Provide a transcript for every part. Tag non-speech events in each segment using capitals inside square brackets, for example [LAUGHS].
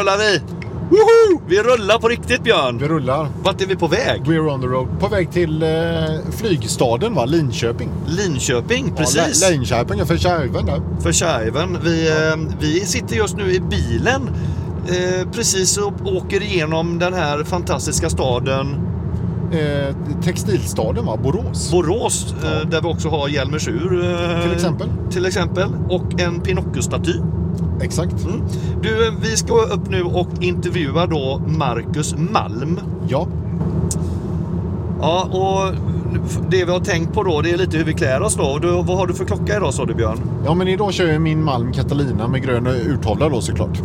Rullar vi! Woho! Vi rullar på riktigt Björn! Vi rullar. Vart är vi på väg? We're on the road. På väg till eh, flygstaden va? Linköping. Linköping, precis. Ja, Linköping, för Kärven där. för Kärven. Vi, eh, vi sitter just nu i bilen eh, precis och åker igenom den här fantastiska staden Eh, textilstaden va? Borås. Borås eh, där vi också har Hjälmersur eh, Till exempel. till exempel och en Pinocchio-staty. Exakt. Mm. Du, vi ska upp nu och intervjua då Marcus Malm. Ja. Ja, och det vi har tänkt på då det är lite hur vi klär oss då. Du, vad har du för klocka idag sa du Björn? ja, men idag kör jag min Malm Catalina med grön urtavla då såklart.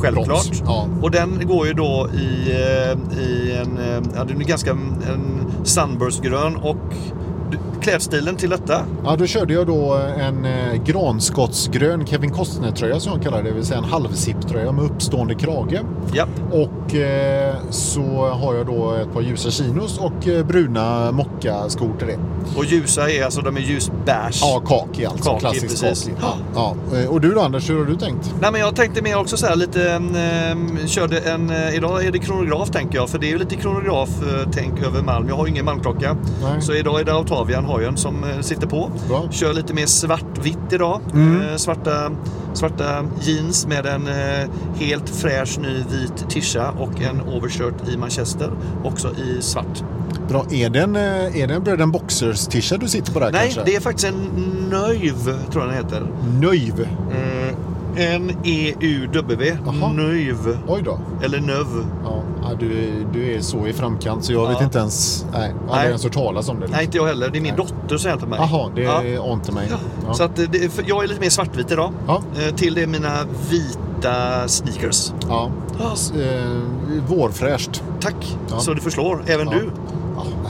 Självklart. Ja. Och den går ju då i, eh, i en, eh, ja den är ganska en sunburstgrön och klädstilen till detta. Ja, då körde jag då en eh, granskottsgrön Kevin Costner-tröja som jag kallar det, det vill säga en halvzipptröja med uppstående krage. Ja. Och eh, så har jag då ett par ljusa chinos och eh, bruna mockaskor till det. Och ljusa är alltså, de är ljusbeige. Ja, kaki alltså. Kaki, klassisk precis. kaki. Ja. Eh, Och du då Anders, hur har du tänkt? Nej men jag tänkte mer också så här lite, eh, körde en, eh, idag är det kronograf tänker jag, för det är ju lite kronograf eh, tänk över Malm. Jag har ingen Malmklocka. Nej. Så idag är det Autavian hojen som eh, sitter på. Bra. Mm. Kör lite mer svartvitt idag. Eh, svarta, svarta jeans med en eh, helt fräsch ny vit tisha och en overshirt i manchester. Också i svart. Bra. Är det en, är det en Bread Boxers tisha du sitter på där Nej, kanske? det är faktiskt en Nöjv, tror jag den heter. Nöjv. Eh, N-E-U-W. Nöjv. Oj då. Eller Növ. Ja, du, du är så i framkant så jag vet Ja. inte ens... Nej, jag har aldrig ens hört talas om det. Nej, inte jag heller. Det är min Nej. dotter som hjälper mig. Jaha, det Ja. är inte mig. Ja. Så att det, jag är lite mer svartvit idag. Ja. Eh, Till det mina vita sneakers. Ja. Eh, vårfräscht. Tack, så du förslår. Även du.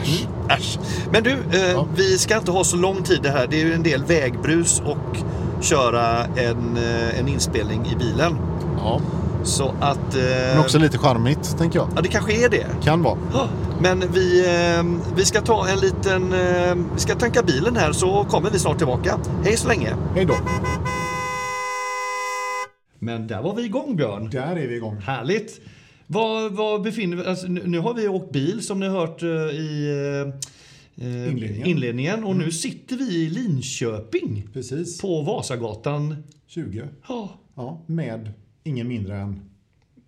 Äsch. Äsch. Men du, eh, vi ska inte ha så lång tid det här. Det är ju en del vägbrus och köra en, eh, en inspelning i bilen. Ja. Så att... eh, Men också lite charmigt, tänker jag. Ja, det kanske är det. Kan vara. Ja, Men vi, eh, vi ska ta en liten... eh, Vi ska tanka bilen här så kommer vi snart tillbaka. Hej så länge. Hej då. Men där var vi igång Björn. Där är vi igång. Härligt. Var, var befinner vi alltså, nu, nu har vi åkt bil som ni har hört eh, i eh, Inledningen. inledningen och nu sitter vi i Linköping Precis. på Vasagatan. 20. Ja, Ja, med ingen mindre än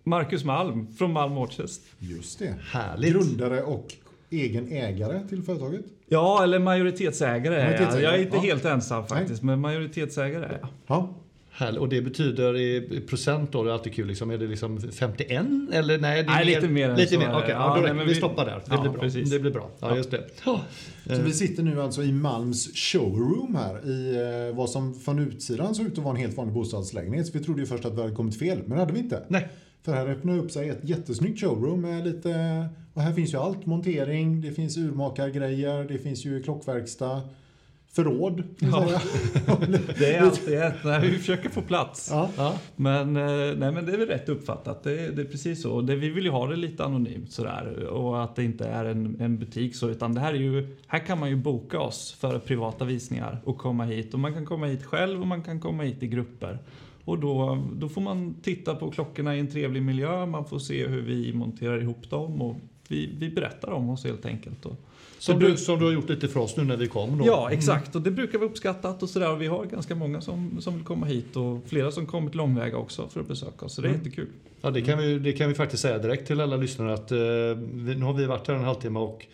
Marcus Malm från Malm Watches. just det. Härligt. Grundare och egen ägare till företaget. Ja, eller majoritetsägare. Majoritetsägare, Jag är inte ja. helt ensam faktiskt, men majoritetsägare är jag. Ja. Härligt. Och det betyder i procent då, det är alltid kul, liksom, är det liksom 51 eller nej? Det är Nej, lite mer än Lite så mer, okej. Ja, nej, vi vi- stoppar där. Det Ja, blir bra. precis. Det blir bra. Ja, just det. Ja. Så vi sitter nu alltså i Malms showroom här i eh, vad som från utsidan såg ut att vara en helt vanlig bostadslägenhet. Så vi trodde ju först att vi hade kommit fel, men det hade vi inte. Nej. För här öppnar upp sig ett jättesnyggt showroom med lite... Och här finns ju allt. Montering, det finns urmakargrejer, det finns ju klockverkstad, förråd. Ja. [LAUGHS] Det är alltid ett. Nej, vi försöker få plats. ja. Ja. Men, eh, nej, men det är väl rätt uppfattat. Det, är- det är precis så. Det, vi vill ju ha det lite anonymt sådär. Och att det inte är en, en butik så. Utan det här är ju, här kan man ju boka oss för privata visningar och komma hit. Och man kan komma hit själv och man kan komma hit i grupper. Och då, då får man titta på klockorna i en trevlig miljö. Man får se hur vi monterar ihop dem. Och vi, vi berättar om oss helt enkelt. Och, Som, du, som du har gjort lite för oss nu när vi kom. Då. Ja, exakt. Och det brukar vara uppskattat och sådär. Vi har ganska många som, som vill komma hit och flera som kommit långväga också för att besöka oss. Så det är jättekul. Ja, det kan, vi, det kan vi faktiskt säga direkt till alla lyssnare att eh, vi, nu har vi varit här en halvtimme och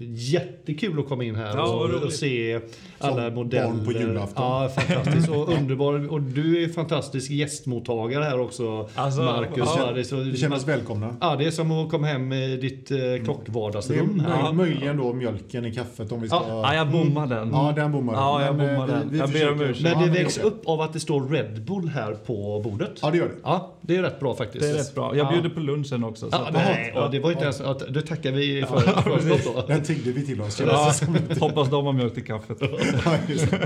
jättekul att komma in här Ja, och, och se alla Som modeller. barn på julafton. Ja, fantastiskt och [LAUGHS] underbar. Och du är fantastisk gästmottagare här också, Alltså, Marcus. ja. Det, så, Vi känner oss välkomna. ja, det är som att komma hem i ditt eh, Det är klockvardagsrum. här. möjligen då mjölken i kaffet om vi ska... Ja, Ja, jag bommar den. Ja, den bommar. Ja, jag Men, eh, bommar den. vi- vi Jag ber om ursäkt. Men det vägs upp av att det står Red Bull här på bordet. Ja, det gör det. Ja, det är rätt bra faktiskt. Det är rätt bra. Jag Ja. bjuder på lunchen också. Så Ja, nej, ja, det var inte ens... Det tackar vi för förskott [LAUGHS] då. Den tiggde vi till oss. ja, [LAUGHS] hoppas de har mjölk till kaffet. [LAUGHS]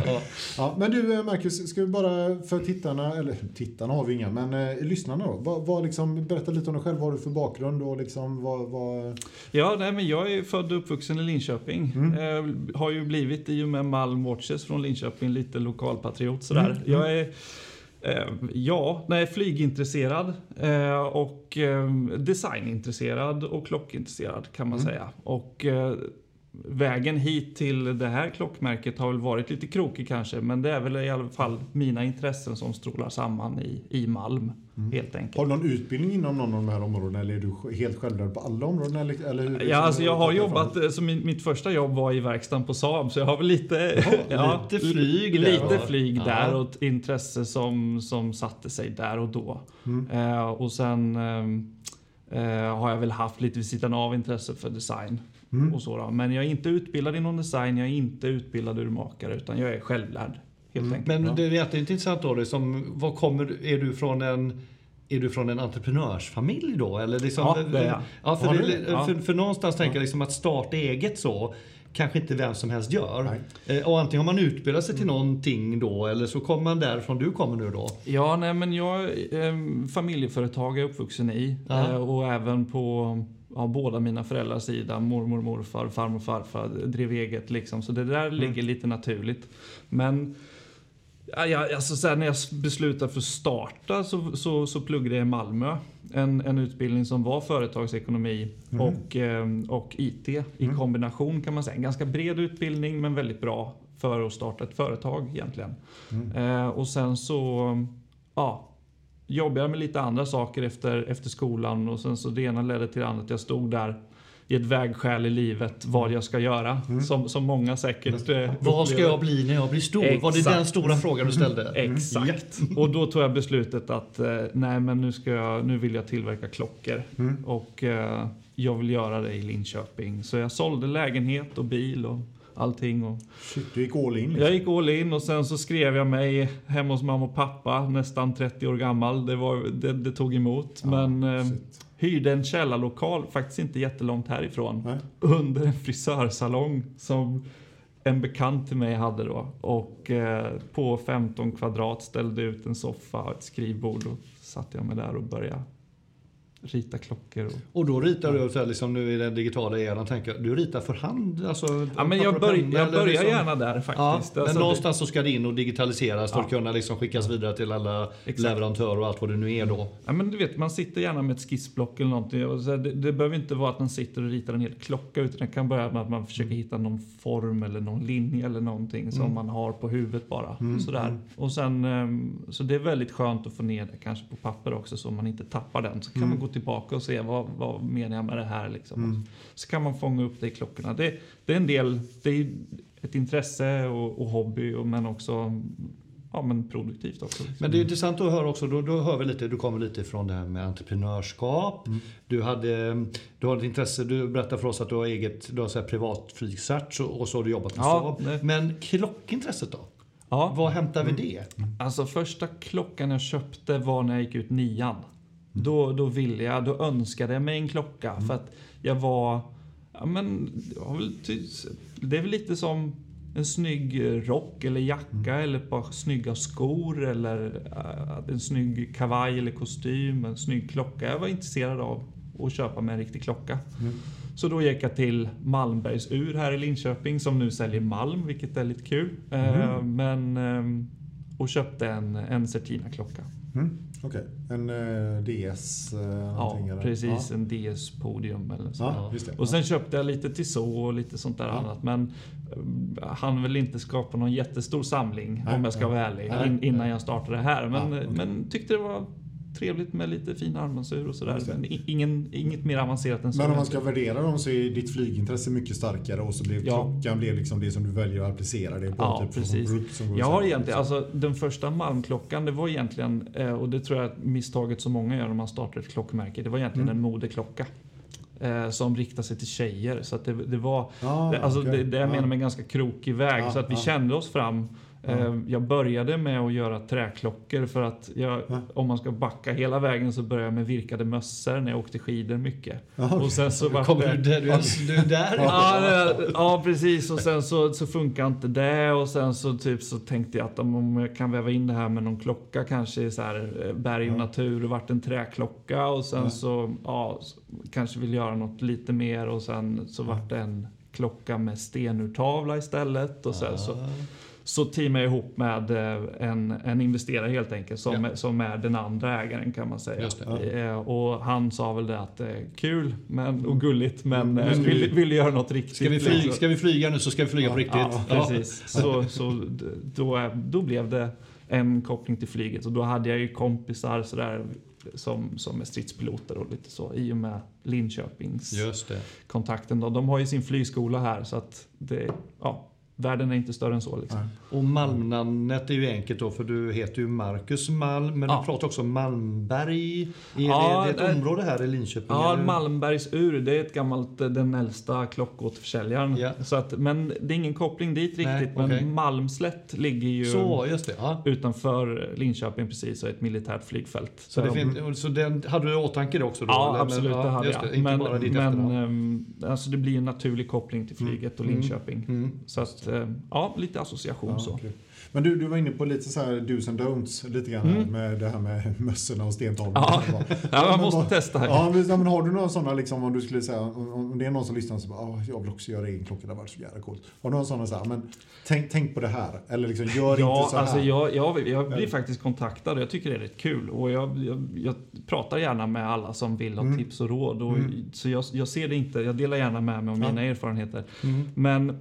Ja. Ja. Men du eh, Marcus, ska vi bara för tittarna, eller tittarna har vi inga, men eh, lyssnarna då. Vad, vad liksom, berätta lite om dig själv, vad har du för bakgrund och liksom vad... vad... Ja, nej, men jag är född och uppvuxen i Linköping. Mm. Eh, har ju blivit i och med Malm Watches från Linköping lite lokalpatriot sådär. Mm, Jag är ja, nej, flygintresserad eh, och eh, designintresserad och klockintresserad kan man säga. Och eh, vägen hit till det här klockmärket har väl varit lite krokig kanske, men det är väl i alla fall mina intressen som strålar samman i, i Malm, helt enkelt. Har du någon utbildning inom någon av de här områdena eller är du helt självlärd på alla områden? Eller, eller hur, Ja, alltså jag har jobbat, eh, så min, mitt första jobb var i verkstaden på Saab, så jag har väl lite, [LAUGHS] lite flyg där, lite flyg Ja. där och ett intresse som, som satte sig där och då. Mm. Eh, och sen ehm, eh, har jag väl haft lite vid sidan av intresse för design. Mm. Och så då. Men jag är inte utbildad inom design, jag är inte utbildad urmakare, utan jag är självlärd. Helt enkelt. Men det är jätteintressant då, liksom, vad kommer, är du från en är du från en entreprenörsfamilj då? Eller liksom, Ja, det är jag. Ja, för, det, för, för någonstans tänker jag liksom att starta eget så kanske inte vem som helst gör. Nej. Eh, Och antingen har man utbildat sig till någonting då eller så kommer man därifrån du kommer nu då. Ja, nej men jag eh, familjeföretag är jag uppvuxen i. Eh, och även på ja, båda mina föräldrars sida. Mormor, morfar, farmor, farfar drev eget liksom. Så det där ligger lite naturligt. Men ja, alltså sen när jag beslutade för att starta så, så, så pluggade jag i Malmö. En, en utbildning som var företagsekonomi och, eh, och IT i kombination kan man säga. En ganska bred utbildning men väldigt bra för att starta ett företag egentligen. Eh, och sen så ja, jobbade jag med lite andra saker efter, efter skolan och sen så det ena ledde till det andra. Att jag stod där i ett vägskäl i livet vad jag ska göra. Som, som många säkert eh, Vad ska jag bli när jag blir stor? Var det Exakt. den stora frågan du ställde? [LAUGHS] Exakt. Och då tog jag beslutet att eh, nej men nu, ska jag, nu vill jag tillverka klockor. Och eh, jag vill göra det i Linköping. Så jag sålde lägenhet och bil och allting. Och Shit, du gick all in. Liksom. jag gick all in och sen så skrev jag mig hemma hos mamma och pappa, nästan 30 år gammal. Det, var, det, det tog emot. men eh, hyrde en källarlokal, faktiskt inte jättelångt härifrån, Nej. under en frisörsalong som en bekant till mig hade då. Och eh, på 15 kvadrat ställde ut en soffa och ett skrivbord och satte jag mig där och började rita klockor. Och... Och då ritar du så här, liksom nu i den digitala eran, tänker du ritar för hand? Alltså, Ja, men jag, börj, jag börjar liksom- gärna där Ja, faktiskt. men Alltså, det- någonstans så ska det in och digitaliseras för Ja. att kunna liksom skickas vidare till alla Exakt. leverantörer och allt vad det nu är då. Ja, men du vet, man sitter gärna med ett skissblock eller någonting. Det, det behöver inte vara att man sitter och ritar en hel klocka utan det kan börja med att man försöker hitta någon form eller någon linje eller någonting som man har på huvudet bara. Sådär. Och sen, ehm, så det är väldigt skönt att få ner det kanske på papper också så man inte tappar den. Så kan man gå tillbaka och se vad, vad menar jag med det här liksom. Så kan man fånga upp det i klockorna. Det, det är en del, det är ett intresse och, och hobby och, men också ja, men produktivt också. liksom. Men det är intressant att höra också, då, då hör vi lite, du kommer lite från det här med entreprenörskap. Du, hade, du har ett intresse, du berättade för oss att du har eget, du har så här privat flygcert och, och så har du jobbat med Ja, Saab. Men klockintresset då? Ja. Var hämtar vi det? Alltså första klockan jag köpte var när jag gick ut nian. Då, då ville jag, då önskade jag mig en klocka för att jag var, ja men, det är väl lite som en snygg rock eller jacka eller ett par snygga skor eller äh, en snygg kavaj eller kostym, en snygg klocka. Jag var intresserad av att köpa mig en riktig klocka. Så då gick jag till Malmbergs ur här i Linköping som nu säljer malm, vilket är lite kul. Eh, men, ehm, och köpte en, en Certina-klocka. Mm. Okej, en eh, DS eh, Ja, eller? precis. En DS Podium eller så. Ja, ja. Och sen köpte jag lite till så och lite sånt där Ja. annat. Men eh, han vill inte skapa någon jättestor samling Nej, om jag ska nej. vara ärlig. Nej, in, innan jag startade här. Men, Ja, okej. men tyckte det var trevligt med lite fin armbandsur och sådär. Men ingen, inget mer avancerat än så. Men om man ska värdera dem så är ditt flygintresse mycket starkare och så blev Ja. klockan blev liksom det som du väljer att applicera det på. Ja, typ, precis. som Jag har egentligen, liksom. alltså den första malmklockan, det var egentligen, eh, och det tror jag är misstaget som många gör när man startar ett klockmärke, det var egentligen Mm. en modeklocka. Eh, som riktar sig till tjejer. Så det, det var, Ah, alltså okej. det, det jag Ja. menar med en ganska krokig väg. Ja, så att vi ja. kände oss fram. Eh, jag började med att göra träklockor för att jag, Ja. om man ska backa hela vägen så började jag med virkade mössor när jag åkte skidor mycket. Ja, okej. Och sen så var Kommer det... du där? Du är, du är där? Ja, ja, precis. Och sen så, så funkar inte det. Och sen så, typ, så tänkte jag att om jag kan väva in det här med någon klocka, kanske i så här, eh, berg och Ja. natur. Det vart en träklocka och sen Ja. så ja, så kanske vill göra något lite mer. Och sen så vart det en klocka med stenurtavla istället. Och sen så, så teamade jag ihop med eh, en, en investerare helt enkelt som, Ja. som är den andra ägaren kan man säga. Just det. Eh, Och han sa väl det att eh, kul men, och gulligt men Mm. vill, vill göra något riktigt. Ska vi, flyga, liksom. ska vi flyga nu så ska vi flyga på riktigt. Ja, precis. Så, så då, då blev det en koppling till flyget och då hade jag ju kompisar sådär som, som är stridspiloter och lite så i och med Linköpings Just det. kontakten. Då. De har ju sin flygskola här så att det, ja, världen är inte större än så. Liksom. Nej. Och Malmnamnet är ju enkelt då för du heter ju Marcus Malm men Ja. du pratar också om Malmberg. Är Ja, det, det är ett område här i Linköping? Ja? Malmbergs ur, det är ett gammalt, eh, den äldsta klockåterförsäljaren. Ja. Så att, men det är ingen koppling dit riktigt. Nej, men okej. Malmslätt ligger ju Så. Ja. utanför Linköping precis och ett militärt flygfält. Så, det de- finns, så den, hade du i åtanke det också? Då, Ja, eller? absolut. Men, det hade jag. Det, men men ehm, alltså det blir en naturlig koppling till flyget och Mm. Linköping. Mm. Så att, eh, ja, lite association Ja, så. okej. Men du, du var inne på lite så här do's and don'ts, lite grann Mm. med det här med [LAUGHS] mössorna och stentavlorna. Ja. [LAUGHS] Ja, man måste vad- testa här. Ja, men, men har du några sådana, liksom, om du skulle säga, om, det är någon som lyssnar så bara, "Ah, jag vill också göra egen klocka, det har varit så jävla coolt. Har du några sådana så här, men tänk, tänk på det här, eller liksom, gör Ja, inte så här. alltså jag, jag, jag blir faktiskt kontaktad och jag tycker det är rätt kul. Och jag, jag, jag pratar gärna med alla som vill ha Mm. tips och råd. Och, Mm. Så jag, jag ser det inte, jag delar gärna med mig av mina erfarenheter. Mm. Men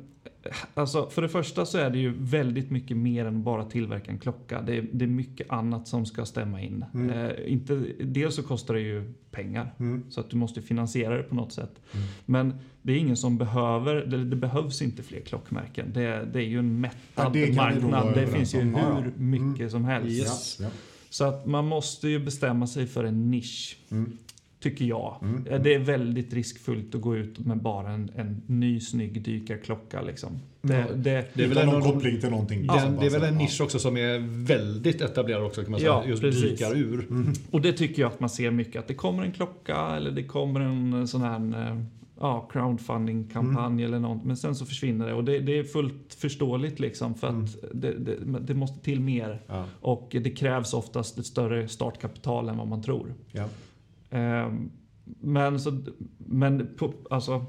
alltså, för det första så är det ju väldigt mycket mer än bara tillverka en klocka. Det är, det är mycket annat som ska stämma in. Mm. Eh, inte, dels så kostar det ju pengar. Mm. Så att du måste finansiera det på något sätt. Mm. Men det är ingen som behöver, det, det behövs inte fler klockmärken. Det, det är ju en Ja, mättad nog marknad. Det finns ju. Ja, ja. hur mycket Mm. som helst. Yes. Ja, Så att man måste ju bestämma sig för en nisch. ja. Mm. Tycker jag. Mm. Ja, Det är väldigt riskfullt att gå ut med bara en, en ny snygg dykarklocka. Liksom. Det, Ja. det, Det är väl någon koppling till någonting. Den, det är väl en Ja. nisch också som är väldigt etablerad också kan man säga. Ja, Just precis. dykar ur. Mm. och det tycker jag att man ser mycket. Att det kommer en klocka eller det kommer en eh, sån här eh, ja, crowdfunding-kampanj eller något. Men sen så försvinner det. Och det, det är fullt förståeligt liksom. För att det, det, det måste till mer. Ja, Och det krävs oftast ett större startkapital än vad man tror. ja. Ehm, men, så, men på, alltså,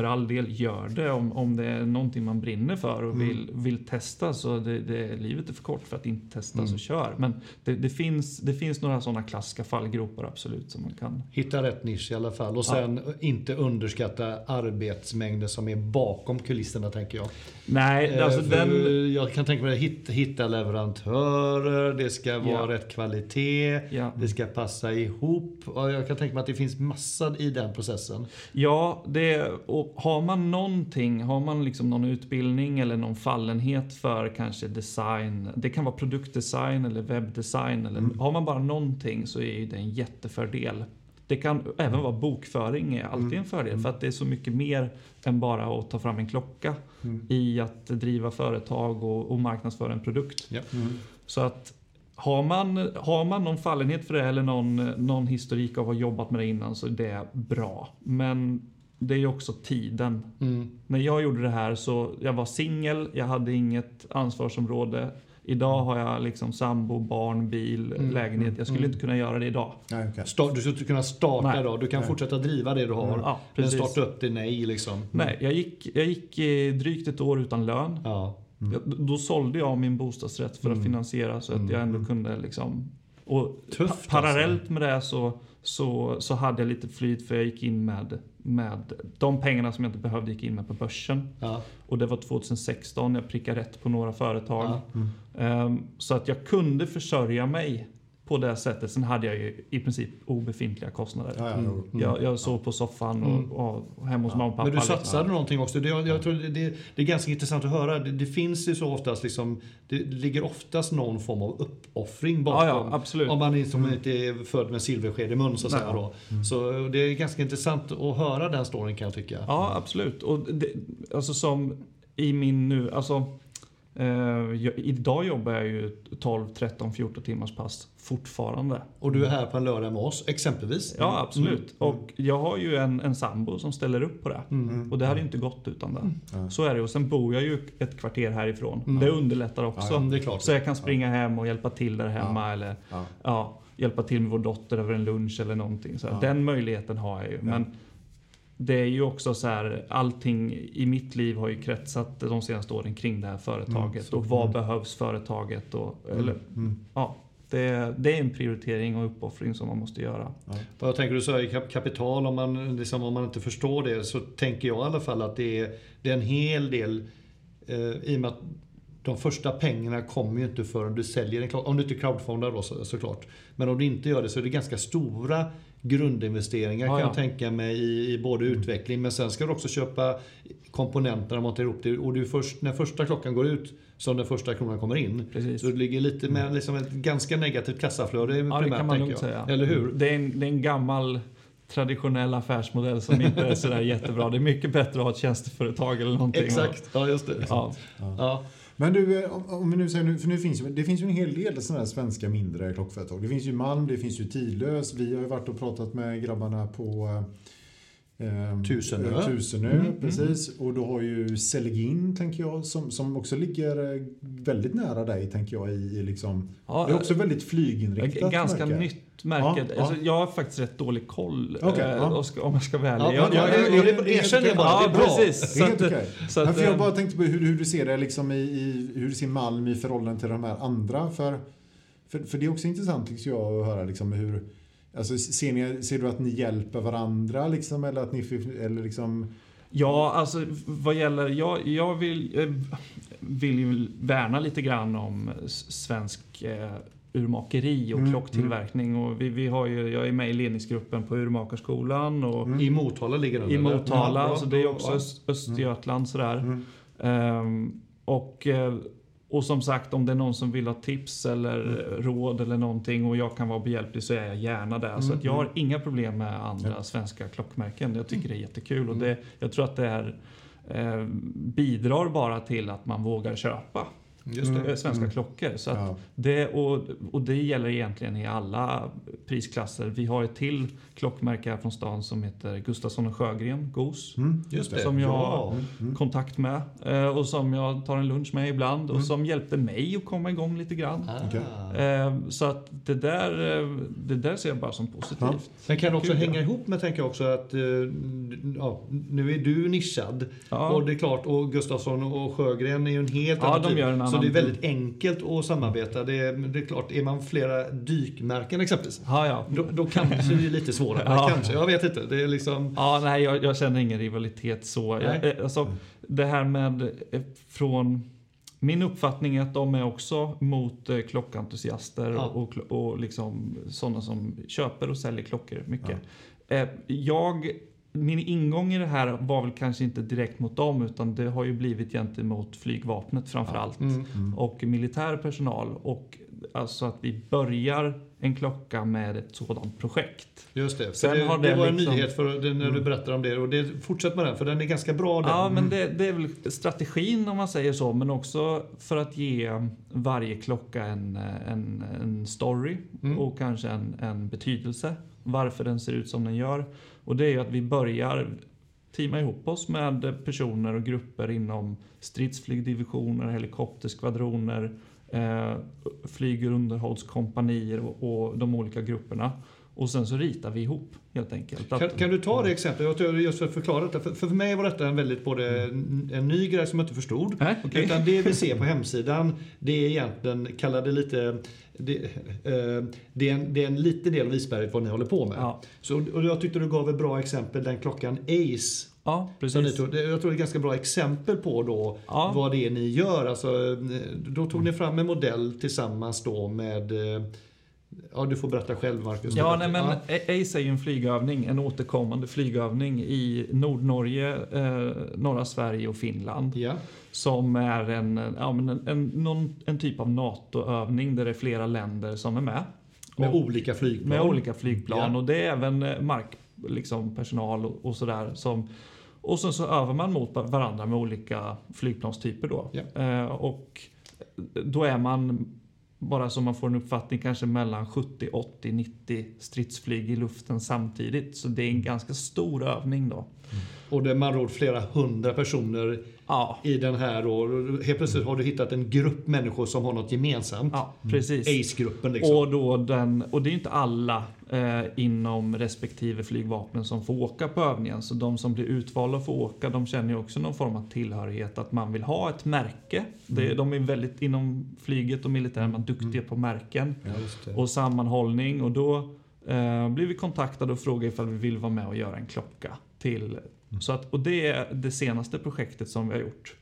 för all del, gör det om, om det är någonting man brinner för och Mm. vill, vill testa. Så det, det, livet är för kort för att inte testa, Mm. så kör. Men det, det, finns, det finns några sådana klassiska fallgropar absolut som man kan... Hitta rätt nisch i alla fall. Och sen inte underskatta arbetsmängden som är bakom kulisserna tänker jag. Nej, Eh, alltså den... Jag kan tänka mig att hitta, hitta leverantörer, det ska vara Ja. rätt kvalitet, Ja. det ska passa ihop. Och jag kan tänka mig att det finns massa i den processen. Ja, det, och har man någonting, har man liksom någon utbildning eller någon fallenhet för kanske design, det kan vara produktdesign eller webbdesign, eller Mm. har man bara någonting så är ju det en jättefördel. Det kan även vara bokföring, är alltid Mm. en fördel Mm. för att det är så mycket mer än bara att ta fram en klocka Mm. i att driva företag och, och marknadsföra en produkt. Mm. Så att har man, har man någon fallenhet för det eller någon, någon historik av att ha jobbat med det innan så är det bra. Men det är ju också tiden. Mm. När jag gjorde det här så jag var singel, jag hade inget ansvarsområde. Idag har jag liksom sambo, barn, bil, Mm, lägenhet. Jag skulle mm. inte kunna göra det idag. Nej, okej. Start, du ska inte kunna starta Nej. då. Du kan Nej. fortsätta driva det du har. Ja, men starta upp det, nej liksom. Nej, jag gick, jag gick drygt ett år utan lön. Ja. Mm. Jag, då sålde jag min bostadsrätt för att Mm. finansiera så att Mm, jag ändå mm. kunde liksom... Och Tufft, pa- parallellt med det så, så, så hade jag lite flyt för jag gick in med, med de pengarna som jag inte behövde gick in med på börsen. Ja. Och det var 2016, jag prickade rätt på några företag. Ja. Mm. Ehm, så att jag kunde försörja mig på det sättet. Sen hade jag ju i princip obefintliga kostnader. Ja, ja, Mm. jo. Jag, jag sov på soffan och, Mm. och, och hemma hos Ja. mamma och pappa. Men du liksom. satsade någonting också. Det, jag, jag tror det, det, är ganska intressant att höra. Det, det finns ju så oftast liksom, det ligger oftast någon form av uppoffring bakom. Ja, ja, absolut. Om man liksom inte är född med silversked i mun så att säga då. Så det är ganska intressant att höra den storyn kan jag tycka. Ja, absolut. Och det, alltså som i min nu, alltså jag, idag jobbar jag ju 12, 13, 14 timmars pass fortfarande. Och du är här på en lördag med oss, exempelvis. Ja, absolut. Mm. Och jag har ju en, en sambo som ställer upp på det. Mm. Och det hade ju inte gått utan det. Ja. Så är det. Och sen bor jag ju ett kvarter härifrån. Mm. Det underlättar också. Ja, Mm, det. Så jag kan springa hem och hjälpa till där hemma Ja. eller Ja. ja, hjälpa till med vår dotter över en lunch eller någonting. Så Ja. Den möjligheten har jag ju. Men det är ju också så här, allting i mitt liv har ju kretsat de senaste åren kring det här företaget. och vad behövs företaget? Och, eller, ja, det, det är en prioritering och uppoffring som man måste göra. Vad tänker du så i kap- kapital, om man, liksom, om man inte förstår det så tänker jag i alla fall att det är, det är en hel del eh, i och med att de första pengarna kommer ju inte förrän du säljer en. Om du inte crowdfundar då så, såklart. Men om du inte gör det så är det ganska stora grundinvesteringar Ja, kan ja. jag tänka mig i, i både utveckling men sen ska du också köpa komponenterna och montera ihop det. Och det är först när första klockan går ut som den första kronan kommer in. Precis. Så det ligger lite med liksom ett ganska negativt kassaflöde Ja, det primärt, kan man tänker jag. säga. Eller hur? Det är, en, det är en gammal traditionell affärsmodell som inte är sådär jättebra. Det är mycket bättre att ha ett tjänsteföretag eller någonting. Exakt, ja just det. Ja. Ja. Men du, eh, om, om vi nu säger nu, för nu finns ju, det finns ju en hel del sådana här svenska mindre klockföretag. Det finns ju Malm, det finns ju Tidlös. Vi har ju varit och pratat med grabbarna på eh, Tusenö. eh, Tusenö, Mm, precis. Och då har ju Celegin, tänker jag, som, som också ligger eh, väldigt nära dig, tänker jag, i, i liksom... Ja, det är också väldigt flyginriktat Ganska märke. nytt märke. Ja, ja. Alltså, jag har faktiskt rätt dålig koll eh, ja. och ska- om jag ska vara ärlig. Ja, jag, ja, jag, ja, jag, ja, erkänn det bara, ja, det är bra. precis. Det är helt okej. Men för jag bara tänkte på hur, hur du ser det liksom i, i hur du ser Malm i förhållande till de här andra. För, för, för det är också intressant tycker jag att höra liksom hur Alltså, ser, ni, ser du att ni hjälper varandra liksom, eller att ni eller liksom... Ja, alltså vad gäller... Jag, jag vill, eh, vill ju värna lite grann om svensk eh, urmakeri och Mm, klocktillverkning. Och vi, vi har ju, jag är med i ledningsgruppen på Urmakarskolan och I Motala ligger den? i? Motala. Ja, så det är också ja. Öst, Östergötland sådär. Mm. Ehm, och, eh, och som sagt, om det är någon som vill ha tips eller Mm. råd eller någonting och jag kan vara behjälplig så är jag gärna där. Så att jag har inga problem med andra svenska klockmärken. Jag tycker det är jättekul och det, jag tror att det är, eh, bidrar bara till att man vågar köpa Just det. eh, svenska klockor. Så att Ja. det, och, och det gäller egentligen i alla prisklasser. Vi har ett till klockmärke här från stan som heter Gustafsson och Sjögren, GOS Mm, Just det. som jag Ja. har kontakt med eh, och som jag tar en lunch med ibland och som hjälpte mig att komma igång lite grann. Ah. Eh, Så att det där, eh, det där ser jag bara som positivt. Men kan det också Kul, ja. hänga ihop med, tänker jag också, att ja, nu är du nischad. Ja. Och det är klart, och Gustafsson och Sjögren är ju en helt Ja, annan de typ. En Så annan det är typ. väldigt enkelt att samarbeta. Det är, det är klart, är man flera dykmärken exempelvis, Ja, ja. då, då kanske det är lite svårare. Ja. Kanske, jag vet inte. Det är liksom... Ja, nej, jag, jag känner ingen rivalitet så. Jag, eh, alltså, det här med eh, från... Min uppfattning är att de är också mot eh, klockentusiaster Ja. och, och liksom sådana som köper och säljer klockor mycket. Eh, jag, min ingång i det här var väl kanske inte direkt mot dem utan det har ju blivit gentemot flygvapnet framför allt. Mm. Och militär personal. Och alltså att vi börjar en klocka med ett sådant projekt. Just det. Sen det, har det det var en liksom- nyhet för det, när du berättade om det. Och det, fortsätt med den, för den är ganska bra den. Ja, men det, det är väl strategin om man säger så, men också för att ge varje klocka en, en, en story Mm. och kanske en, en betydelse. Varför den ser ut som den gör. Och det är ju att vi börjar teama ihop oss med personer och grupper inom stridsflygdivisioner, helikopterskvadroner, eh, flyg och underhållskompanier och, och de olika grupperna. Och sen så ritar vi ihop helt enkelt. Att- Kan, kan du ta det exemplet? Jag tror just för att förklara detta. För, för mig var detta en väldigt både en, en ny grej som jag inte förstod. Nej, okej. Utan det vi ser på hemsidan, det är egentligen, kalla det lite, det, eh, det, är en, det är en liten del av isberget vad ni håller på med. Ja. Så, och jag tyckte du gav ett bra exempel, den klockan Ace. Ja, precis. tog, jag tror det är ett ganska bra exempel på då Ja. vad det är ni gör. Alltså, då tog ni fram en modell tillsammans då med eh, Ja, du får berätta själv Marcus. Ja, nej, men Ja. ACE är ju en flygövning, en återkommande flygövning i Nordnorge, eh, norra Sverige och Finland. Ja. Som är en, ja, men en, en, någon, en typ av NATO-övning där det är flera länder som är med. Med Och- olika flygplan. med olika flygplan Ja. och det är även eh, mark, liksom, personal och, och sådär. Som, och sen så övar man mot varandra med olika flygplanstyper då. Ja. Eh, och då är man, bara så man får en uppfattning, kanske mellan 70, 80, 90 stridsflyg i luften samtidigt. Så det är en ganska stor övning då. Och det är man ord flera hundra personer Ja, i den här och helt plötsligt har du hittat en grupp människor som har något gemensamt. ja precis. ACE-gruppen liksom. Och, då den, och det är inte alla eh, inom respektive flygvapen som får åka på övningen. Så de som blir utvalda att få åka, de känner ju också någon form av tillhörighet. Att man vill ha ett märke. Det, de är väldigt, inom flyget och militären, man är duktiga på märken. Ja. Och sammanhållning. Och då eh, blir vi kontaktade och frågade ifall vi vill vara med och göra en klocka. till. Så att, och det är det senaste projektet som vi har gjort.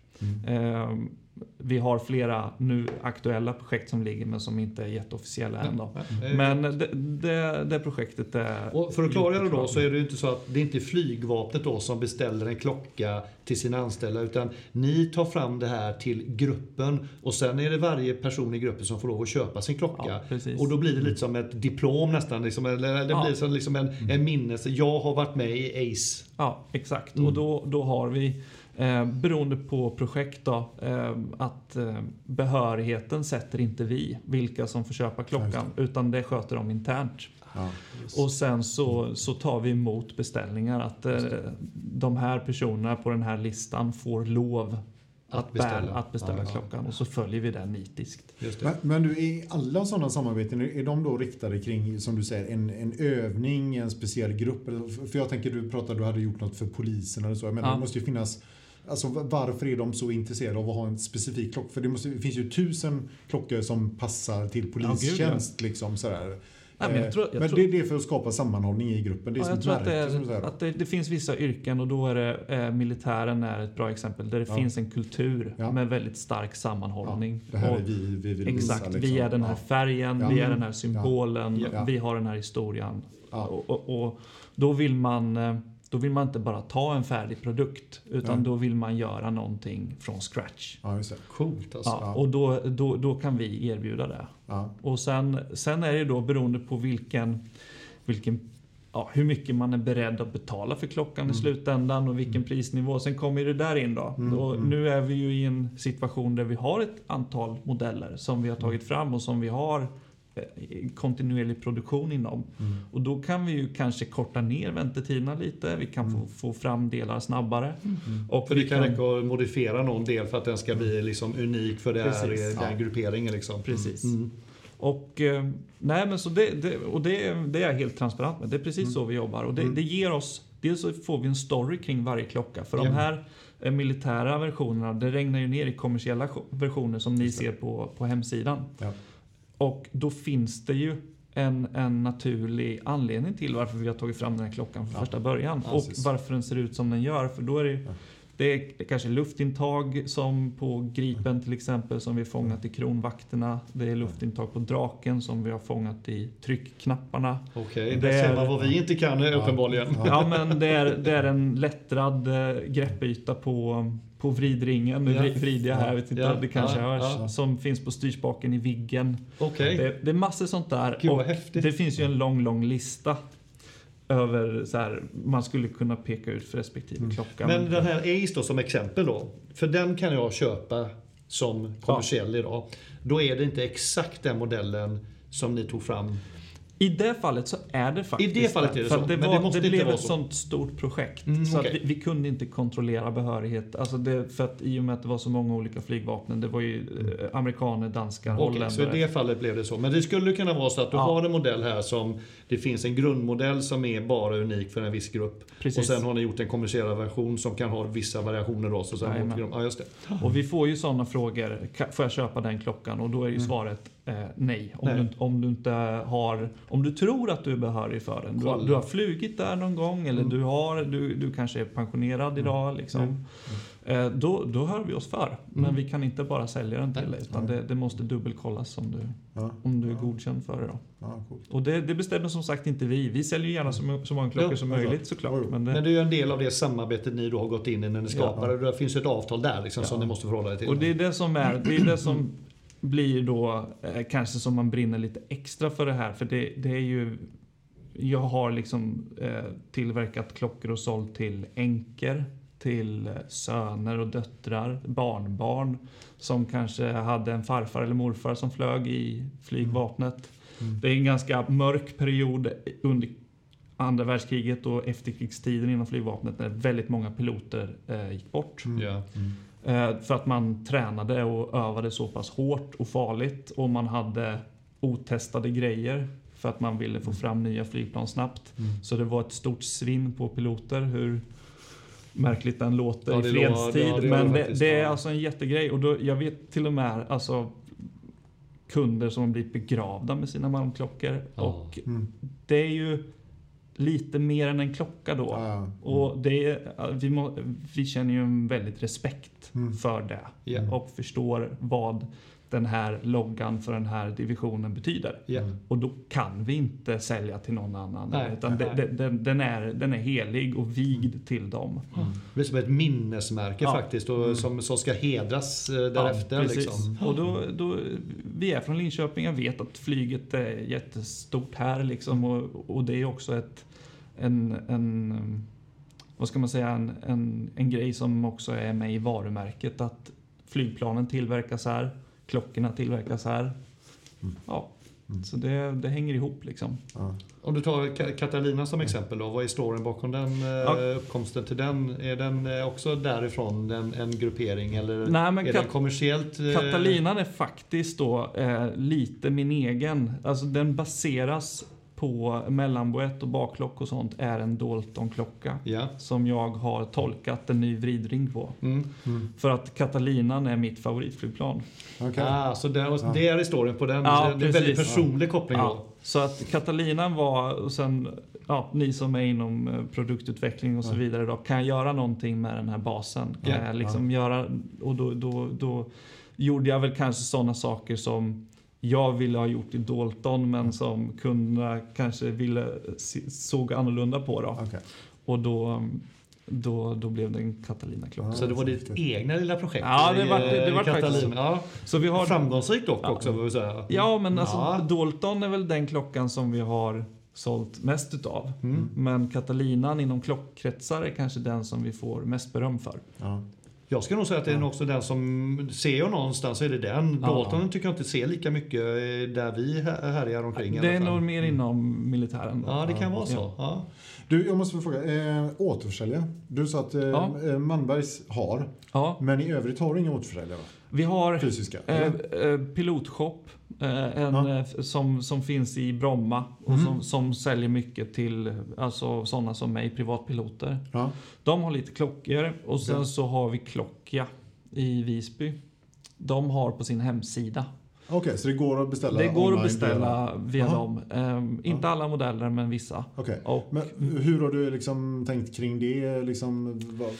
Eh, vi har flera nu aktuella projekt som ligger men som inte är jätteofficiella än. Men det, det, det projektet är... Och för att klargöra det då så är det ju inte så att det är inte flygvapnet då som beställer en klocka till sina anställda utan ni tar fram det här till gruppen och sen är det varje person i gruppen som får lov att köpa sin klocka. Ja, och då blir det lite som ett diplom nästan, liksom, eller det Ja. blir som liksom en, en minnelse. Jag har varit med i ACE. Ja, exakt. Mm. Och då, då har vi, eh, beroende på projekt, då, eh, att eh, behörigheten sätter inte vi, vilka som får köpa klockan, utan det sköter de internt. Ja. Och sen så, så tar vi emot beställningar att eh, de här personerna på den här listan får lov Att att, beställa. beställa, att beställa Ja, ja. klockan och så följer vi det nitiskt. Just det. Men, men du, är alla sådana samarbeten, är de då riktade kring, som du säger, en, en övning, en speciell grupp? För jag tänker, du pratade, du hade gjort något för polisen eller så. Menar, Ja. det måste ju finnas Alltså varför är de så intresserade av att ha en specifik klocka? För det, måste, det finns ju tusen klockor som passar till polistjänst. liksom, sådär. Ja, men Eh, tror- men tror- det är för att skapa sammanhållning i gruppen. Det är Ja, jag tror att, det, är, att det, det finns vissa yrken och då är det eh, militären är ett bra exempel där det Ja. finns en kultur Ja. med väldigt stark sammanhållning. det här Och- är vi, vi vill Exakt, visa. vi är den här Ja. färgen, Ja. vi är den här symbolen, Ja. vi har den här historien. Ja. Och, och, och då, vill man, eh, då vill man inte bara ta en färdig produkt utan Ja. då vill man göra någonting från scratch. Ja, just det. Coolt alltså. Ja, och då, då, då kan vi erbjuda det. Ja. Och sen, sen är det då beroende på vilken, vilken ja, hur mycket man är beredd att betala för klockan Mm. i slutändan och vilken prisnivå. Sen kommer det där in då. Mm, och mm. Nu är vi ju i en situation där vi har ett antal modeller som vi har tagit fram och som vi har eh, kontinuerlig produktion inom. Mm. Och då kan vi ju kanske korta ner väntetiderna lite. Vi kan få, få fram delar snabbare. Och För vi det kan räcka att modifiera någon del för att den ska bli liksom unik för det här, Precis. den Ja. grupperingen. Liksom. Precis. Mm. Och, eh, nej, men så det, det, och det, det är jag helt transparent med. Det är precis så vi jobbar. Och det, det ger oss... Dels så får vi en story kring varje klocka. För Ja. de här eh, militära versionerna, det regnar ju ner i kommersiella versioner som ni ser på, på hemsidan. Ja. Och då finns det ju en, en naturlig anledning till varför vi har tagit fram den här klockan från Ja. första början. Ja, och precis. varför den ser ut som den gör. För då är det ju Ja. Det är kanske luftintag som på Gripen till exempel som vi har fångat i kronvakterna. Det är luftintag på Draken som vi har fångat i tryckknapparna. Okej, Det där är- ser man vad vi inte kan uppenbarligen. Ja. Ja men det är, det är en lättrad eh, greppyta på, på vridringen. Nu Ja. vri- vrider jag här, vet inte Ja. det kanske Ja. hörs. Ja. Som finns på styrspaken i Viggen. Okej. Det, det är massor sånt där. Gud, och häftigt. det finns ju en lång, lång lista. Över så här, man skulle kunna peka ut för respektive klocka. Men den här Ace då som exempel då. För den kan jag köpa som kommersiell idag. Då är det inte exakt den modellen som ni tog fram. I det fallet så är det faktiskt I det fallet är det så, Det, var, det måste det blev ett så. sånt stort projekt. Mm, så att vi, vi kunde inte kontrollera behörighet. Alltså det, för att I och med att det var så många olika flygvapen. Det var ju eh, amerikaner, danskar, Okej, så i holländare. det fallet blev det så. Men det skulle kunna vara så att du Ja. har en modell här som det finns en grundmodell som är bara unik för en viss grupp. Precis. Och sen har ni gjort en kommersiell version som kan ha vissa variationer då. Så sen ja, just det. Och vi får ju sådana frågor. Får jag köpa den klockan? Och då är ju svaret eh, nej. Om, Nej. Du, om du inte har... Om du tror att du är behörig för den. Du har, du har flugit där någon gång eller du, har, du, du kanske är pensionerad idag. Liksom. Eh, då, då hör vi oss för. Men vi kan inte bara sälja den till dig. Utan det, det måste dubbelkollas om du, Ja. om du är godkänd för det. Då. Ja, coolt. Och det, det bestämmer som sagt inte vi. Vi säljer gärna så, så många klockor Ja, som ja, möjligt ja. såklart. Men det, Men det är ju en del av det samarbetet ni då har gått in i när ni skapade. Ja. Det finns ett avtal där liksom, som Ja. ni måste förhålla er till. Och det är det som är, det är det som blir då eh, kanske som man brinner lite extra för det här. För det, det är ju, jag har liksom eh, tillverkat klockor och sålt till änkor, till eh, söner och döttrar, barnbarn som kanske hade en farfar eller morfar som flög i flygvapnet. Mm. Det är en ganska mörk period under andra världskriget och efterkrigstiden inom flygvapnet när väldigt många piloter eh, gick bort. Ja. Eh, för att man tränade och övade så pass hårt och farligt och man hade otestade grejer för att man ville få fram nya flygplan snabbt. Så det var ett stort svinn på piloter. Hur märkligt den låter Ja, i fredstid. ja, det men det det, är alltså en jättegrej. Och då, jag vet till och med alltså, kunder som har blivit begravda med sina malmklockor. Ja. Och Mm. det är ju lite mer än en klocka då. Ja. Och det vi, må, vi känner ju en väldigt respekt Mm. för det. Ja. Och förstår vad den här loggan för den här divisionen betyder. Ja. Och då kan vi inte sälja till någon annan. Nej, utan nej. det- det- Den, den, är, den är helig och vigd till dem. Det blir som ett minnesmärke Ja. faktiskt och som, som ska hedras eh, därefter. Ja, precis. liksom. Och då, då, vi är från Linköping, jag vet att flyget är jättestort här liksom och, och det är också ett, en, en, vad ska man säga, en, en, en grej som också är med i varumärket att flygplanen tillverkas här, klockorna tillverkas här. Ja, så det, det hänger ihop liksom. Ja. Om du tar Catalina som exempel då, vad är storyn bakom den eh, Ja. uppkomsten till den? Är den eh, också därifrån en, en gruppering eller Nej, men är Kat- den kommersiellt? eh, Catalinan är faktiskt då eh, lite min egen. Alltså den baseras på mellanboett och baklock och sånt är en Dalton-klocka. Ja. Som jag har tolkat en ny vridring på. Mm. För att Catalinan är mitt favoritflygplan. Okej. Ah, så det, och det är historien på den. Ja, det är en väldigt personlig koppling Ja, då. så att Catalinan var, och sen ja, ni som är inom eh, produktutveckling och så Ja. vidare då, kan jag göra någonting med den här basen? Kan Ja, jag liksom göra, och då, då, då gjorde jag väl kanske sådana saker som jag ville ha gjort i Dalton men som kunderna kanske ville såg annorlunda på då. Okej. Och då, då, då blev det en Catalina-klocka. Ja. Så det var ditt egna lilla projekt? Ja, det var- det- eh, var Catalina. Ja. Så vi har Framgångsrikt dock Ja. också, får vi säga. Ja, men alltså Ja. Dalton är väl den klockan som vi har sålt mest utav. Mm. Men Catalinan inom klockkretsar är kanske den som vi får mest beröm för. Ja. Jag ska nog säga att det är också den som, ser jag någonstans så är det den. Ja. Dalton tycker jag inte ser lika mycket eh, där vi här- härjar omkring Det är nog mer inom militären. Då. Ja, det kan vara så. Ja. Du, jag måste få fråga. Eh, återförsäljare. Du sa att eh, Ja. eh, Manbergs har, Ja, men i övrigt har du inga återförsäljare? va? Vi har Fysiska? eh, eh, pilotshop eh, en, Ja. eh, som, som finns i Bromma och Mhm. som, som säljer mycket till alltså, sådana som mig, privatpiloter. Ja. De har lite klockor och sen Okej. så har vi Klockia i Visby. De har på sin hemsida Okej, så det går att beställa Det går att beställa via Jaha. dem. Ehm, inte alla modeller, men vissa. Okej. Och, Men hur har du liksom tänkt kring det? Liksom, vad,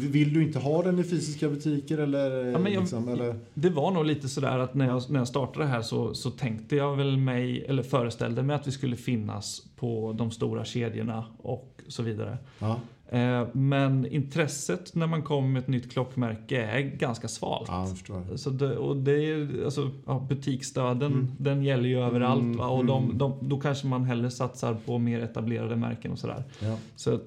vill du inte ha den i fysiska butiker eller? Ja, jag- liksom, eller? det var nog lite sådär att när jag, när jag startade det här så, så tänkte jag väl mig, eller föreställde mig att vi skulle finnas på de stora kedjorna och så vidare. Ja, men intresset när man kommer med ett nytt klockmärke är ganska svalt. ja. Så det, och det är, alltså, ja, butiksdöden, Mm. den gäller ju överallt. Mm, va? Och de, mm. de, då kanske man hellre satsar på mer etablerade märken och sådär. Ja. Så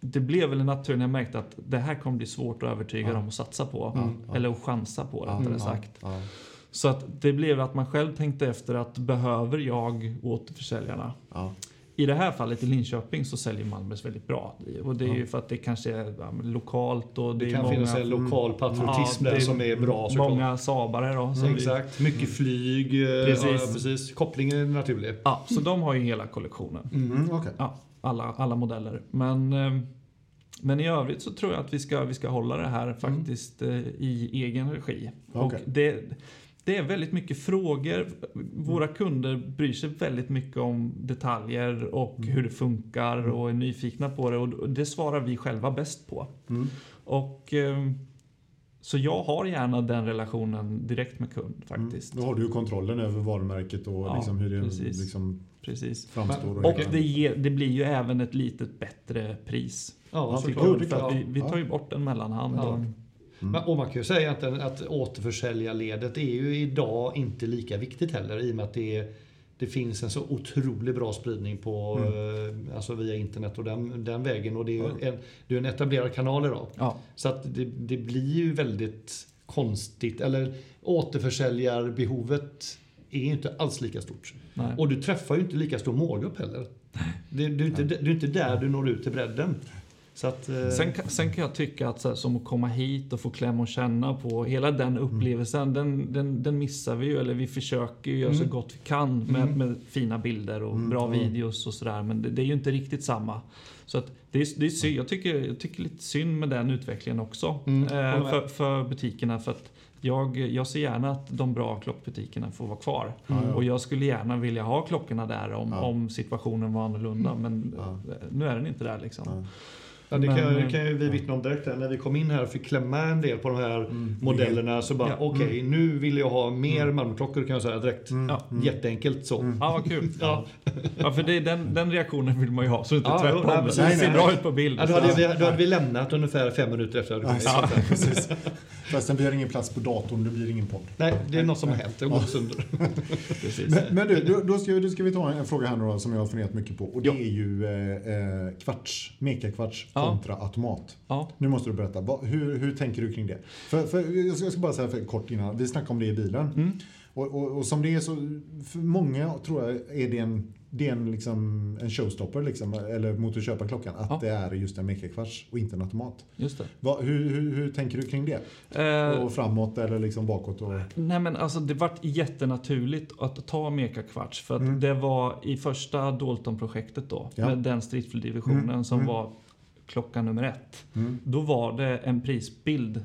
det blev väl en natur när jag märkte att det här kommer bli svårt att övertyga dem att satsa på. Eller att chansa på rättare sagt. Så att det blev att man själv tänkte efter att behöver jag återförsäljarna? ja. I det här fallet i Linköping så säljer Malmös väldigt bra. Och det är ju för att det kanske är lokalt och det, Det kan många, finnas en lokal patriotism Ja, där som är bra såklart. många sabare då. vi- Exakt, mycket flyg. eh, Precis. Ja, precis. Kopplingen är naturlig. Ja, så de har ju hela kollektionen. Mm, okej. Ja, alla, alla modeller. Men, eh, men i övrigt så tror jag att vi ska, vi ska hålla det här faktiskt eh, i egen regi. Och Okej. det, det är väldigt mycket frågor. Våra kunder bryr sig väldigt mycket om detaljer och hur det funkar och är nyfikna på det. Och det svarar vi själva bäst på. Mm. Och, eh, så jag har gärna den relationen direkt med kund faktiskt. Mm. Då har du ju kontrollen över varumärket och Ja, liksom hur det precis. liksom Precis. framstår. Och hela- det, ger, det blir ju även ett litet bättre pris. Ja, till kund, för vi, vi tar ju bort en mellanhand. Ja. Men, och man kan ju säga egentligen att återförsäljarledet är ju idag inte lika viktigt heller i och med att det, är, det finns en så otroligt bra spridning på, eh, alltså via internet och den, den vägen. Och det är ju en, det är en etablerad kanal idag. ja, Så att det, det blir ju väldigt konstigt, eller återförsäljarbehovet är inte alls lika stort. nej. Och du träffar ju inte lika stor målgrupp heller. Det, du, är inte, du är inte där du når ut till bredden. Så att, eh, Sen, kan- sen kan jag tycka att så här, som att komma hit och få klämma och känna på hela den upplevelsen, den, den, den missar vi ju. Eller vi försöker ju göra så gott vi kan med, med fina bilder och bra videos och sådär. Men det, det är ju inte riktigt samma. Så att det är, det är synd. Jag tycker, jag tycker lite synd med den utvecklingen också. Mm, eh, för, för butikerna. För att jag, jag ser gärna att de bra klockbutikerna får vara kvar. Och jag skulle gärna vilja ha klockorna där om, Ja. om situationen var annorlunda. Men Ja. eh, nu är den inte där liksom. Ja. Ja, det, kan, det kan ju vi vittna om direkt. Där. När vi kom in här och fick klämma en del på de här Mm. modellerna så bara Ja. okej, nu vill jag ha mer Malmöklockor kan jag säga direkt. Ja. Jätteenkelt så. Ja, vad kul. [LAUGHS] Ja. Ja, för det, den, den reaktionen vill man ju ha, så det inte Ja, tvärtom. jo, nej, det precis. ser Nej, nej, bra nej. ut på bild. Ja, då, hade vi, då hade vi lämnat ungefär fem minuter efter att Ja, ja, precis. [LAUGHS] Förresten, vi har ingen plats på datorn, det blir ingen podd. Nej, det är något som har hänt. Det har gått sönder. [LAUGHS] Men, men du, då, ska, vi- då ska vi ta en fråga här nu då, som jag har funderat mycket på. Och det Ja. är ju eh, eh, kvarts, mekakvarts Ja. kontra automat. Ja. Nu måste du berätta, vad, hur, hur tänker du kring det? För, för, jag, ska, bara säga för kort innan, vi snackade om det i bilen. Mm. Och, och, och som det är så, för många tror jag är det en, det är en, liksom, en showstopper, liksom, eller mot att köpa klockan, att Ja. det är just en mekakvarts och inte en automat. Just det. Vad- hur, hur, hur tänker du kring det? Eh, Och framåt eller liksom bakåt? Och, nej men alltså det vart jättenaturligt att ta Meka Kvarts för att Mm. det var i första Dalton-projektet då, Ja. med den stridsflygdivisionen Mm, som mm. var klockan nummer ett. mm. Då var det en prisbild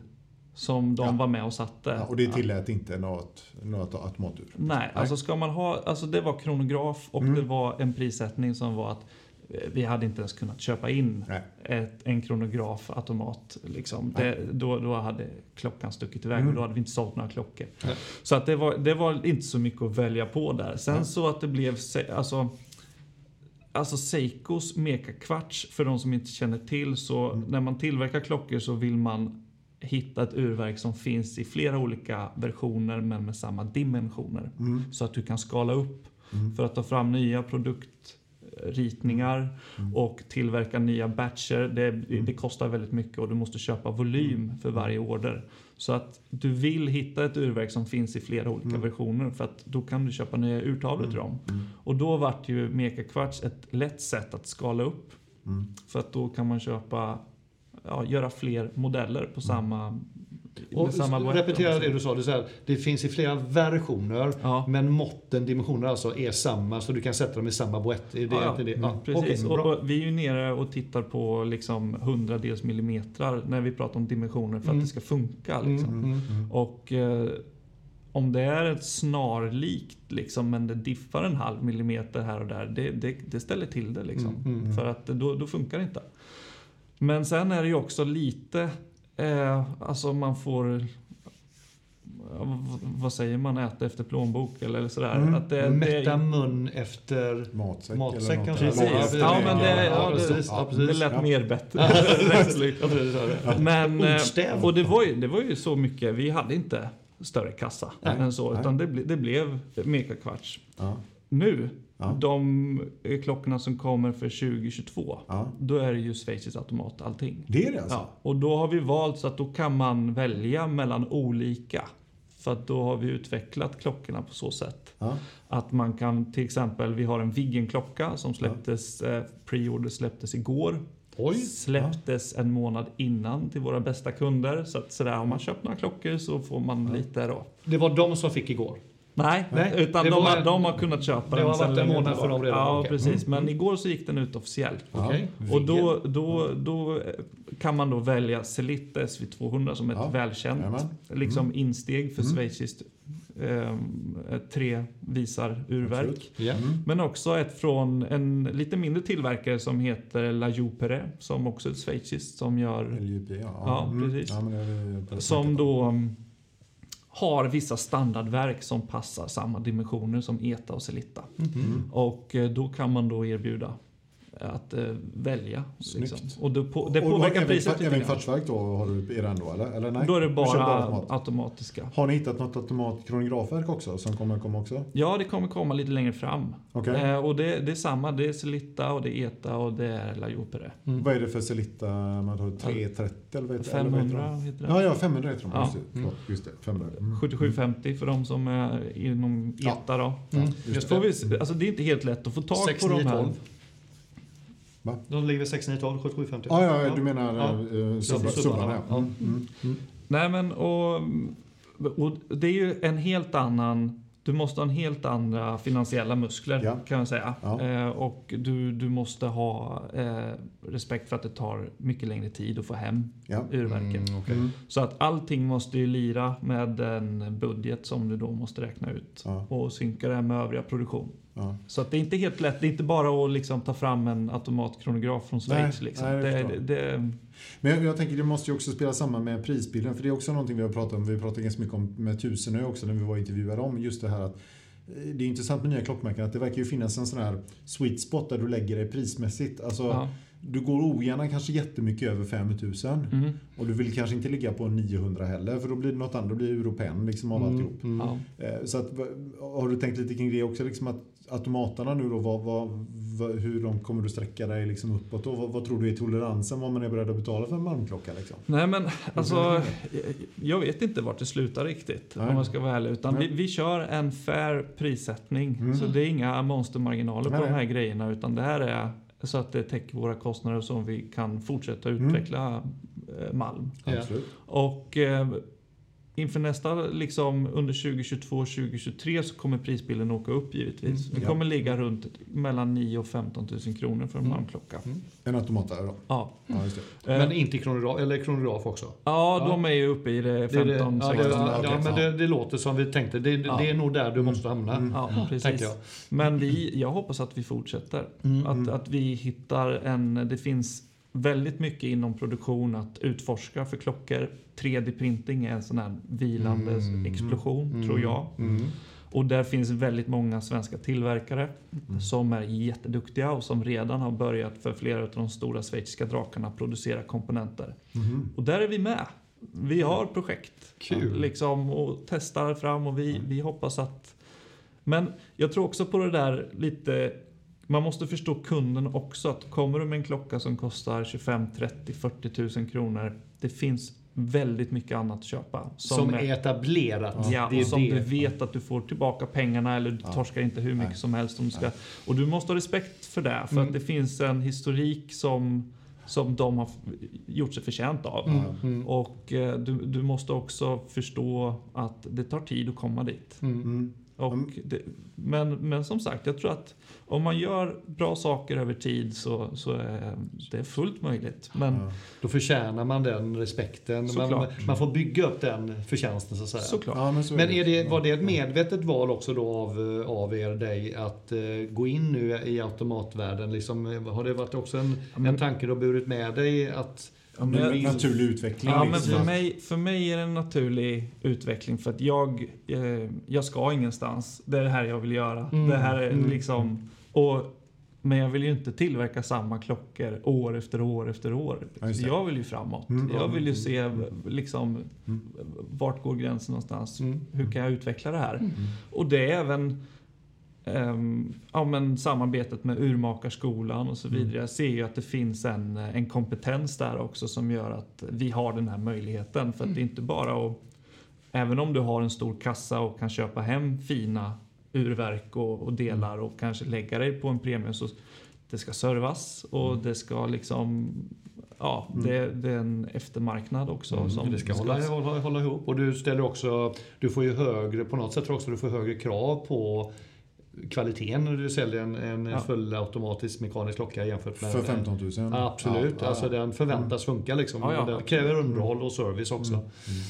som de Ja. var med och satte. ja, och det tillät inte något, något automatur? Nej, alltså ska man ha, alltså det var kronograf och Mm. det var en prissättning som var att eh, vi hade inte ens kunnat köpa in Nej. ett, en kronografautomat. Liksom. Det, då, då hade klockan stuckit iväg Mm. och då hade vi inte sålt några klockor. Nej. Så att det, var, det var inte så mycket att välja på där. Sen Nej. så att det blev, alltså, alltså Seikos Meka-kvarts, för de som inte känner till, så Mm. när man tillverkar klockor så vill man hitta ett urverk som finns i flera olika versioner men med samma dimensioner. Mm. Så att du kan skala upp Mm. för att ta fram nya produktritningar Mm. och tillverka nya batcher. Det, det kostar väldigt mycket och du måste köpa volym för varje order. Så att du vill hitta ett urverk som finns i flera olika Mm. versioner för att då kan du köpa nya urtavlor till dem. Mm. Och då vart ju Meka Quartz ett lätt sätt att skala upp. Mm. För att då kan man köpa, ja, göra fler modeller på samma... Och samma repetera det du sa. Det, så här, det finns i flera versioner. Ja. Men måtten, dimensioner alltså, är samma. Så du kan sätta dem i samma boett. Det Ja, ja. det? Ja, Precis, okej, och, vi är ju nere och tittar på liksom hundradels millimeter när vi pratar om dimensioner för Mm. att det ska funka. Liksom. Mm, mm. Mm. Och eh, om det är ett snarlikt liksom, men det diffar en halv millimeter här och där, det, det, det ställer till det. Liksom. Mm, mm. För att då, då funkar det inte. Men sen är det ju också lite, eh, alltså man får v- vad säger man, äta efter plånbok eller sådär. Mm. Att det, Mätta det, mun efter... Matsäck, Matsäck eller kanske? Precis. Ja, Ja, men det, ja, Ja, det, precis. Ja, det precis. lät Ja. mer bättre. Det det. Men, eh, och det var, ju, det var ju så mycket, vi hade inte större kassa Nej. än så, utan det, ble, det blev Meka Kvarts. Ja. Nu, Ja. de eh, klockorna som kommer för 2022, Ja. då är det ju schweizisk automat allting. Det är det alltså? Ja, och då har vi valt så att då kan man välja mellan olika. För att då har vi utvecklat klockorna på så sätt. Ja. Att man kan till exempel, vi har en Viggen-klocka som släpptes, eh, pre-order släpptes igår. Oj. Släpptes en månad innan till våra bästa kunder. Så att sådär, om man köpt några klockor så får man lite då. Det var de som fick igår. Nej, Nej, utan det de, var har, de har kunnat köpa det den har sedan varit en månad för dem redan, Ja, okej. precis. Mm. Men igår så gick den ut officiellt. Okej. Och då, då, då eh, kan man då välja Celite SV200 som ett Ja, välkänt liksom insteg för Mm. schweiziskt eh, tre visar urverk. Ja. Mm. Men också ett från en lite mindre tillverkare som heter La Jupere som också är schweiziskt som gör LJP, ja. Ja, Mm. precis. Ja, det det som då um, har vissa standardverk som passar samma dimensioner som ETA och Celita. Mm. Och eh, då kan man då erbjuda att eh, välja. Liksom. Och det, på, det Och- och påverkar även- priset lite Även kvartsverk då har du i den då eller? eller nej? Då är det kör bara automat. automatiska. Har ni hittat något automat kronografverk också som kommer komma också? Ja, det kommer komma lite längre fram. Okej. Eh, och det, det är samma. Det är Celita och det är ETA och det är La Jupere. Mm. Vad är det för Celita? Man har 330 eller vad heter eller vad heter 500 de? heter det. Ja, ja, 500 heter de. Ja. Just, det. Förlåt, just det, 500. Mm. 7750 för de som är inom Ja. ETA då. Mm. Just Får vi, se- alltså det är inte helt lätt att få tag på de här. 6912. Va? De ligger vid 6912, 7750. Ja, ja, du menar Ja. ja. uh, Ja, subbarna. Ja. ja. Mm. Mm. Nej men och, och det är ju en helt annan du måste ha en helt andra finansiella muskler Ja. kan man säga. Ja. Eh, och du, du måste ha eh, respekt för att det tar mycket längre tid att få hem Ja. urverket. Mm, okej. Mm. Så att allting måste ju lira med en budget som du då måste räkna ut. Ja. Och synka det med övriga produktion. Ja. Så att det är inte helt lätt. Det är inte bara att liksom ta fram en automatkronograf från Schweiz. Nej, liksom. nej, det, det, Men jag, jag tänker det måste ju också spela samman med prisbilden. För det är också någonting vi har pratat om. Vi pratade ganska mycket om med Tusenö också när vi var intervjuade om just det här att eh, det är intressant med nya klockmärken att det verkar ju finnas en sån här sweet spot där du lägger dig prismässigt. Alltså, ja. Du går ogärna kanske jättemycket över 5000 Mm, och du vill kanske inte ligga på 900 heller för då blir det något annat, då blir det europen liksom av Mm, alltihop. mm. ja. Eh, Så att, har du tänkt lite kring det också, liksom att automaterna nu då, vad, vad, vad, hur de kommer du sträcka dig liksom uppåt och vad, tror du är toleransen, vad man är beredd att betala för en malmklocka liksom? Nej men alltså, jag- vet inte vart det slutar riktigt Nej. om man ska vara ärlig. Utan vi, vi kör en fair prissättning. Mm. Så det är inga monstermarginaler på Nej, de här grejerna. Utan det här är så att det täcker våra kostnader så vi kan fortsätta Mm. utveckla eh, malm. Absolut. Och eh, inför nästa, liksom under 2022-2023 så kommer prisbilden åka upp givetvis. Mm, Det ja. kommer ligga runt mellan 9 och 15 000 kronor för en Mm. malmklocka. En automatare då? Ja. Ja, just det. Eh, Men inte kronograf, eller kronograf också? ja, Ja. de är ju uppe i det Det är 15 det, ja, 16 det, ja, men det, det låter som vi tänkte. Det, Ja. det är nog där du måste hamna. Mm. Ja, Tänker precis. jag. Men vi, jag hoppas att vi fortsätter. Mm. Att, att vi hittar en... Det finns väldigt mycket inom produktion att utforska för klockor. 3D-printing är en sån här vilande Mm. explosion, Mm. tror jag. Mm. Och där finns väldigt många svenska tillverkare Mm. som är jätteduktiga och som redan har börjat för flera av de stora schweiziska drakarna producera komponenter. Mhm. Och där är vi med. Vi har projekt Kul. liksom, och testar fram och vi, vi hoppas att... Men jag tror också på det där lite... Man måste förstå kunden också. att Kommer du med en klocka som kostar 25, 30, 40 000 kronor. Det finns väldigt mycket annat att köpa. Som är etablerat. Ja, det som det. du vet att du får tillbaka pengarna eller du Ja. torskar inte hur mycket Nej. som helst. Om du ska. Och du måste ha respekt för det. För Mm. att det finns en historik som, som de har gjort sig förtjänt av. Mm. Mm. Och eh, du, du måste också förstå att det tar tid att komma dit. Mm. Och Mm. det, men, men som sagt, jag tror att om man gör bra saker över tid så, så är det fullt möjligt. Men Ja. Då förtjänar man den respekten. Man, man får bygga upp den förtjänsten så att säga. såklart. Ja, men så Men är det, var det ett medvetet val också då av, av er, dig, att eh, gå in nu i automatvärlden? Liksom, har det varit också en, Ja, men- en tanke du har burit med dig? Att, Ja, men naturlig utveckling. Ja, men liksom. för mig, för mig är det en naturlig utveckling för att jag, eh, jag ska ingenstans. Det är det här jag vill göra. Mm, Det här är mm, liksom... Och, men jag vill ju inte tillverka samma klockor år efter år efter år. Ja, jag vill ju framåt. Mm, jag ja. vill ju se liksom, Mm. vart går gränsen någonstans. Mm. Hur kan jag utveckla det här? Mm. Och det är även ehm, ja, men samarbetet med Urmakarskolan och så Mm. vidare. Jag ser ju att det finns en, en kompetens där också som gör att vi har den här möjligheten. För att det är inte bara att, även om du har en stor kassa och kan köpa hem fina urverk och, och delar och kanske lägga dig på en premie så det ska servas och det ska liksom Ja, Mm. det, det är en eftermarknad också. Mm, som det ska hålla, hålla, hålla ihop. Och du ställer också, du får ju högre, på något sätt tror jag också du får högre krav på kvaliteten när du säljer en, en Ja. fullautomatisk mekanisk klocka jämfört med För 15 000? Ja, Absolut, Ja, ja. alltså den förväntas funka liksom. Ja, ja, den kräver underhåll och service också. Mm.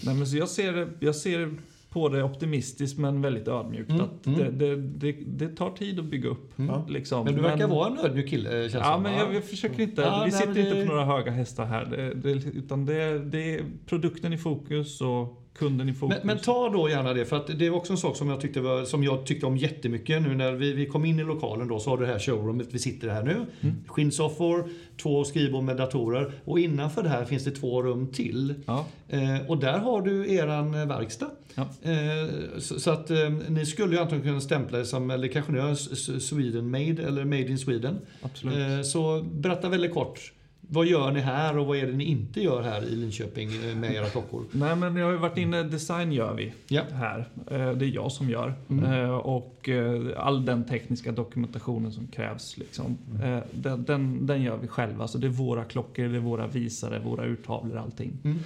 Nej, men så jag, ser, jag ser på det optimistiskt men väldigt ödmjukt. Mm, Att mm. Det, det, det, det tar tid att bygga upp. Mm. Ja. Liksom. Men du verkar vara en ödmjuk kille känns Ja, men jag, jag försöker inte. Ja, vi nej, sitter men inte på några höga hästar här. Utan det, det är produkten i fokus och kunden i fokus. Men, men ta då gärna det, för att det är också en sak som jag tyckte, var, som jag tyckte om jättemycket nu när vi, vi kom in i lokalen då så har du det här showroomet, vi sitter här nu. Mm. Skinnsoffor, två skrivbord med datorer och innanför det här finns det två rum till. Ja, Eh, och där har du eran eh, verkstad. Ja. Eh, så, så att eh, ni skulle ju antagligen kunna stämpla det som, eller kanske ni har Sweden Made eller Made in Sweden. absolut. Eh, så berätta väldigt kort. Vad gör ni här och vad är det ni inte gör här i Linköping eh, med era klockor? Nej, men jag har ju varit inne, design gör vi Ja. här. Eh, Det är jag som gör. Mm. Eh, Och all den tekniska dokumentationen som krävs, liksom, Mm. den, den, den gör vi själva. Så det är våra klockor, det är våra visare, våra urtavlor, allting. Mm.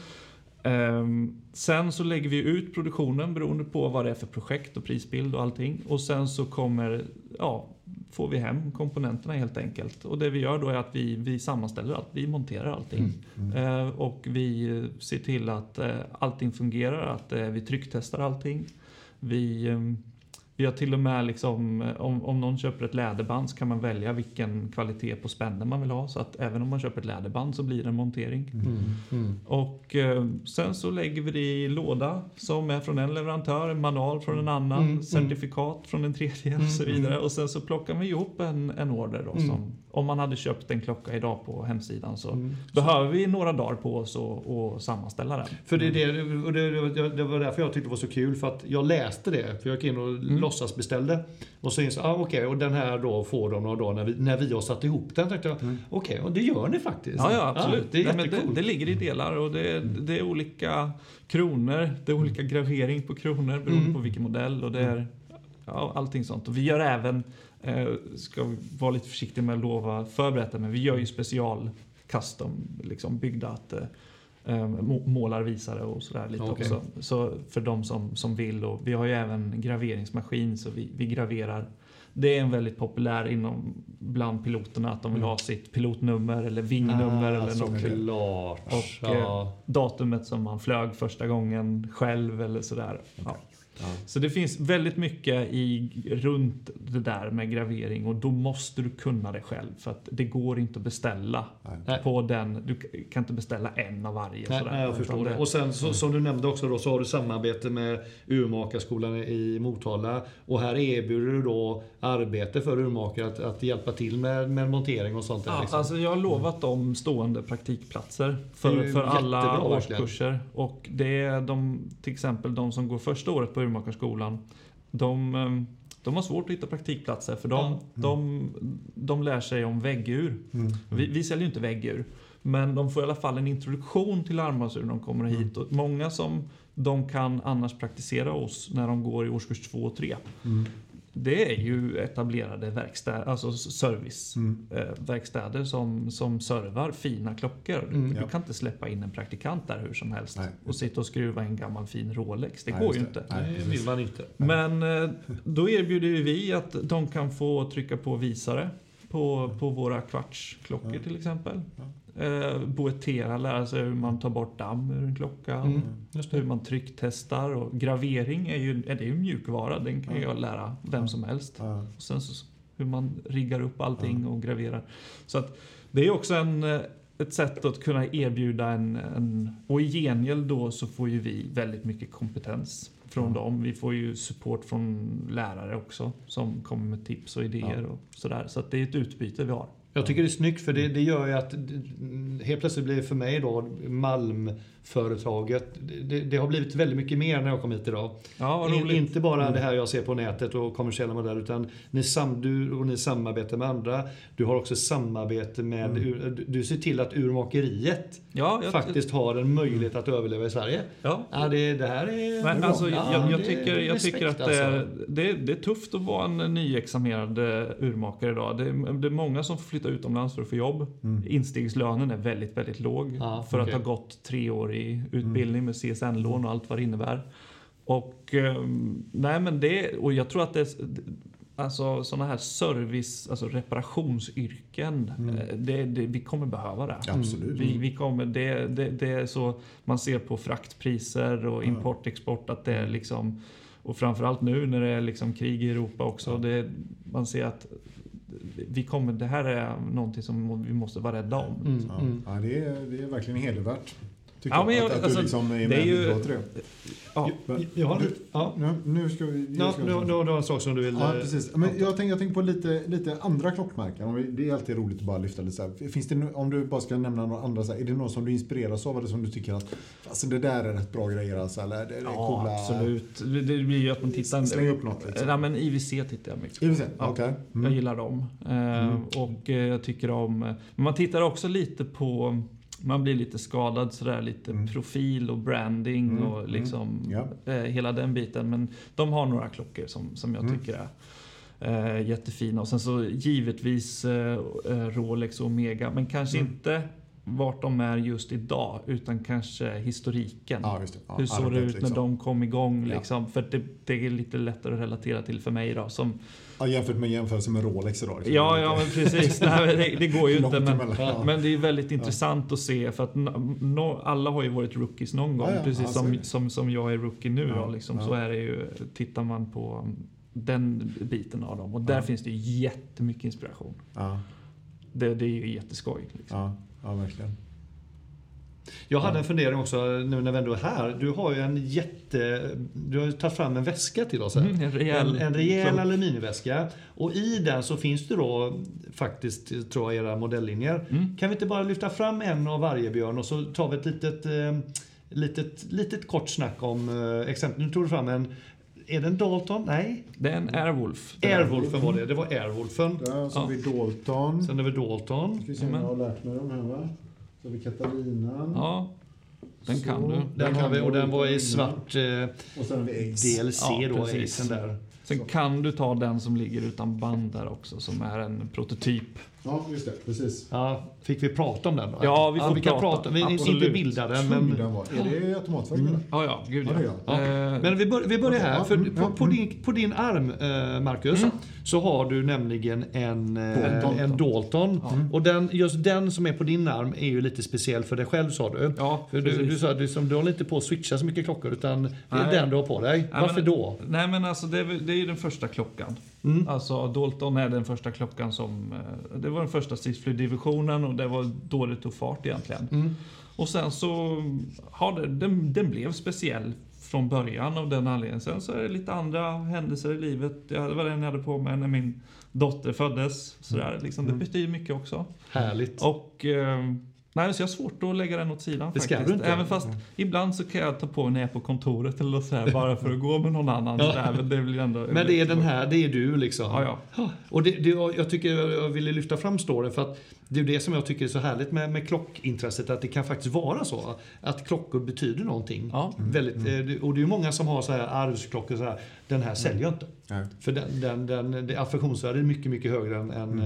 Ehm, sen så lägger vi ut produktionen beroende på vad det är för projekt och prisbild och allting. Och sen så kommer, ja, får vi hem komponenterna helt enkelt. Och det vi gör då är att vi, vi sammanställer allt, vi monterar allting. Eh, och vi ser till att eh, allting fungerar, att eh, vi trycktestar allting. Vi, eh, vi har till och med, liksom, eh, om, om någon köper ett läderband så kan man välja vilken kvalitet på spännen man vill ha. Så att även om man köper ett läderband så blir det en montering. Mm. Mm. Och eh, sen så lägger vi det i låda som är från en leverantör, en manual från en annan, Mm, mm. certifikat från en tredje och så Mm, vidare. Och sen så plockar vi ihop en, en order då Mm. som, om man hade köpt en klocka idag på hemsidan så Mm. behöver vi några dagar på oss att sammanställa den. För det, är det, och det, det, det var därför jag tyckte det var så kul, för att jag läste det. För jag gick in och Mm. låtsasbeställde. Och så insåg jag, ah, okej, och den här då får de några dagar när vi, när vi har satt ihop den. tänkte jag, okej, och det gör ni faktiskt. Ja, ja absolut. det är Nej, det, det ligger i delar och det, det är olika kronor, det är olika gravering på kronor beroende Mm. på vilken modell och det är ja, allting sånt. Och vi gör även, eh, ska vara lite försiktiga med att lova förberätta, men vi gör ju special custom, liksom byggda att eh, eh, må- målar visare och sådär lite Okej. också. Så för de som, som vill och vi har ju även graveringsmaskin så vi, vi graverar det är en väldigt populär inom bland piloterna att de vill ha sitt pilotnummer eller vingnummer ah, eller något. såklart. Och ja. datumet som man flög första gången själv eller sådär. Ja. Ja. Så det finns väldigt mycket i, runt det där med gravering och då måste du kunna det själv för att det går inte att beställa Nej. Nej. på den. Du kan inte beställa en av varje. Nej, nej, jag förstår det. Och sen så, som du nämnde också då, så har du samarbete med urmakarskolan i Motala. Och här erbjuder du då arbete för urmakare att, att hjälpa till med, med montering och sånt. där, Ja, liksom. alltså jag har lovat dem stående praktikplatser för, för alla årskurser. Och det är de, till exempel de som går första året på urmakarskolan. De, eh, de har svårt att hitta praktikplatser för de, Ja. de, de lär sig om väggur. Mm. Vi, vi säljer ju inte väggur. Men de får i alla fall en introduktion till armbandsur när de kommer hit. Och många som de kan annars praktisera hos när de går i årskurs 2 och 3. Mm. Det är ju etablerade verkstäder, alltså serviceverkstäder Mm. som, som servar fina klockor. Du, Mm, du ja. kan inte släppa in en praktikant där hur som helst Nej. och sitta och skruva en gammal fin Rolex. Det Nej, går ju det. inte. Nej, det vill man inte. Men eh, [LAUGHS] då erbjuder ju vi att de kan få trycka på visare på, på våra kvartsklockor Ja. till exempel. Ja. Eh, boetera, lära sig hur man tar bort damm ur en klocka. Mm, just Hur man trycktestar och gravering är ju, är det ju mjukvara. Den kan Ja. jag lära vem som helst. Ja. Och sen så, hur man riggar upp allting och graverar. Så att det är också en, eh, ett sätt att kunna erbjuda en, en... Och i gengäld då så får ju vi väldigt mycket kompetens från Ja. dem. Vi får ju support från lärare också som kommer med tips och idéer och sådär. Så att det är ett utbyte vi har. Jag tycker det är snyggt för det, det gör ju att helt plötsligt blir det för mig då Malmföretaget. Det, det har blivit väldigt mycket mer när jag kom hit idag. Ja, In, inte bara det här jag ser på nätet och kommersiella modeller utan ni, sam, du, och ni samarbetar med andra. Du har också samarbete med, Mm. ur, du, ser till att urmakeriet Ja, jag, faktiskt har en möjlighet att överleva i Sverige. Ja, Ja, det, det här är Men bra. alltså, Ja, jag, jag, är tycker, jag tycker att alltså. det, är, det är tufft att vara en nyexaminerad eh, urmakare idag. Det är, det är många som får flytta utomlands för att få jobb. Mm. Instegslönen är väldigt, väldigt låg. Ja, för att ha gått tre år i utbildning med CSN-lån och allt vad det innebär. Och, ehm, nej men det, och jag tror att det Alltså sådana här service, alltså reparationsyrken, Mm. eh, det, det, vi kommer behöva det. Absolut. Vi, vi kommer, det, det, det är så, man ser på fraktpriser och import, export att det är liksom, och framförallt nu när det är liksom krig i Europa också, det, man ser att vi kommer, det här är någonting som vi måste vara rädda om. Mm, Ja, mm. ja, det, är, det är verkligen hedervärt. Tycker Ja, jag. men jag- att, att alltså, du liksom är det med är ju- och det. Ja. Jag har, du, ja. nu, nu ska vi... Ja, ska du, du, du har en sak som du vill... Ja, eh, precis. Men jag tänker jag tänker på lite, lite andra klockmärken. Vi- Det är alltid roligt att bara lyfta lite så här. Finns det, no- om du bara ska nämna några andra, så här, är det någon som du inspireras av eller som du tycker att alltså, det där är rätt bra grejer alltså, eller är det Ja, coola... absolut. Det det blir ju att man tittar... Släng upp något liksom. Ja, men IWC tittar jag mycket på. I och för sig, Ja. okej. Jag Mm. gillar dem. Eh, Och eh, jag tycker om... Men man tittar också lite på... Man blir lite skadad sådär, lite Mm. profil och branding Mm, och liksom Ja. eh, hela den biten. Men de har några klockor som, som jag Mm. tycker är eh, jättefina. Och sen så givetvis eh, eh, Rolex och Omega, men kanske Mm. inte vart de är just idag, utan kanske historiken. Ja, det. Ja, Hur såg det ut när liksom. de kom igång? Ja. Liksom? För det, det är lite lättare att relatera till för mig. Då, som, Ja, jämfört med jämförelse med Rolex idag. liksom. ja, ja, men precis. Nej, det, det går ju inte. Men. Ja. men det är väldigt intressant att se för att no, alla har ju varit rookies någon gång. Ja, ja, precis ja, som, som, som jag är rookie nu. Ja, då, liksom, ja. Så är det ju, tittar man på den biten av dem. Och där Ja. finns det jättemycket inspiration. Ja, Det, det är ju jätteskoj. Liksom. Ja, verkligen. Jag hade en fundering också nu när vi ändå är här. Du har ju en jätte... Du har ju tagit fram en väska till oss här. Mm, en rejäl en, en rejäl aluminiumväska. Och i den så finns det då faktiskt, tror jag, era modelllinjer. Mm. Kan vi inte bara lyfta fram en av varje Björn och så tar vi ett litet, eh, litet, litet kort snack om eh, exempel. Nu tog du fram en... Är det en Dalton? Nej. Det är en Airwolf. Airwolfen var det. Det var Airwolfen. Så har vi Dalton. Sen har vi Dalton. Ska vi se om jag har lärt mig de här va? Så har vi Katalinan. Ja, den kan Så. du. Den har vi och den var i svart eh, Och sen har vi Eggs. DLC Ja, då, precis. Acen där. Sen kan du ta den som ligger utan band där också, som är en prototyp. Ja, just det. Precis. Ja, fick vi prata om den då? Ja, vi får vi kan prata. prata. Vi, inte Absolut. bilda den, men... den var. Är det automatfärg? eller? Ja, ja, gud Ja, ja. Ja. Eh, Men vi, bör, vi börjar här. Ja, För mm, på, ja, på, mm. din, på din arm, eh, Marcus, Mm. så har du nämligen en eh, Dalton. en Dalton. Ja. Och den, just den som är på din arm är ju lite speciell för dig själv sa du. ja, För du, du sa att du, som, du håller inte på att switcha så mycket klockor utan det är Nej. den du har på dig. Nej, Varför men- då? Nej men alltså det är, det är ju den första klockan. Mm. Alltså Dalton är den första klockan som... eh, Det var den första stridsflygdivisionen och det var då det tog fart egentligen. Mm. Och sen så... Ja, den, den blev speciell från början av den anledningen. Sen så är det lite andra händelser i livet. Jag, det var den jag hade på mig när min dotter föddes. Sådär, liksom, Mm. Det betyder mycket också. Härligt. Och... Eh, nej, så jag har svårt att lägga den åt sidan Det ska faktiskt. du inte. Även fast ibland så kan jag ta på den när jag är på kontoret eller så här, bara för att gå med någon annan. [LAUGHS] Ja. Sådär, men det blir ändå... Men det är den här, det är du liksom. Ja, ja. Och det, det, jag tycker jag ville lyfta fram storyn för att det är det som jag tycker är så härligt med, med klockintresset. Att det kan faktiskt vara så. Att klockor betyder någonting. Ja. Väldigt, eh, det- och det är ju många som har så här arvsklockor så här. Den här säljer jag inte. Nej. För den, den, den, det affektionsvärdet är mycket, mycket högre än, än, Mm.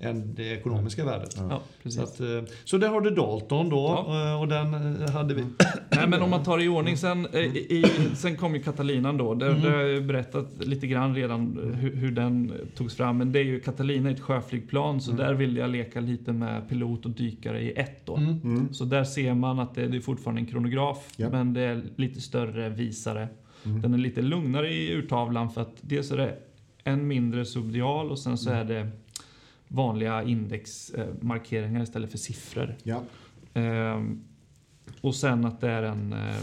eh, än det ekonomiska värdet. Ja. Ja, Så, att, eh, så där har du Dalton då Ja. eh, och den hade vi. Nej, men om man tar det i ordning. Sen, eh, i, sen kom ju Catalinan då. Det, Mm. det har jag berättat lite grann redan hur, hur den togs fram. Men det är ju Catalina ett sjöflygplan så där ville jag leka lite med pilot och dykare i ett då. Mm. Mm. Så där ser man att det, det är fortfarande en kronograf Ja. men det är lite större visare. Mm. Den är lite lugnare i urtavlan för att dels är det en mindre subdial och sen så Mm. är det vanliga indexmarkeringar istället för siffror. Ja. Ehm, och sen att det är en, eh,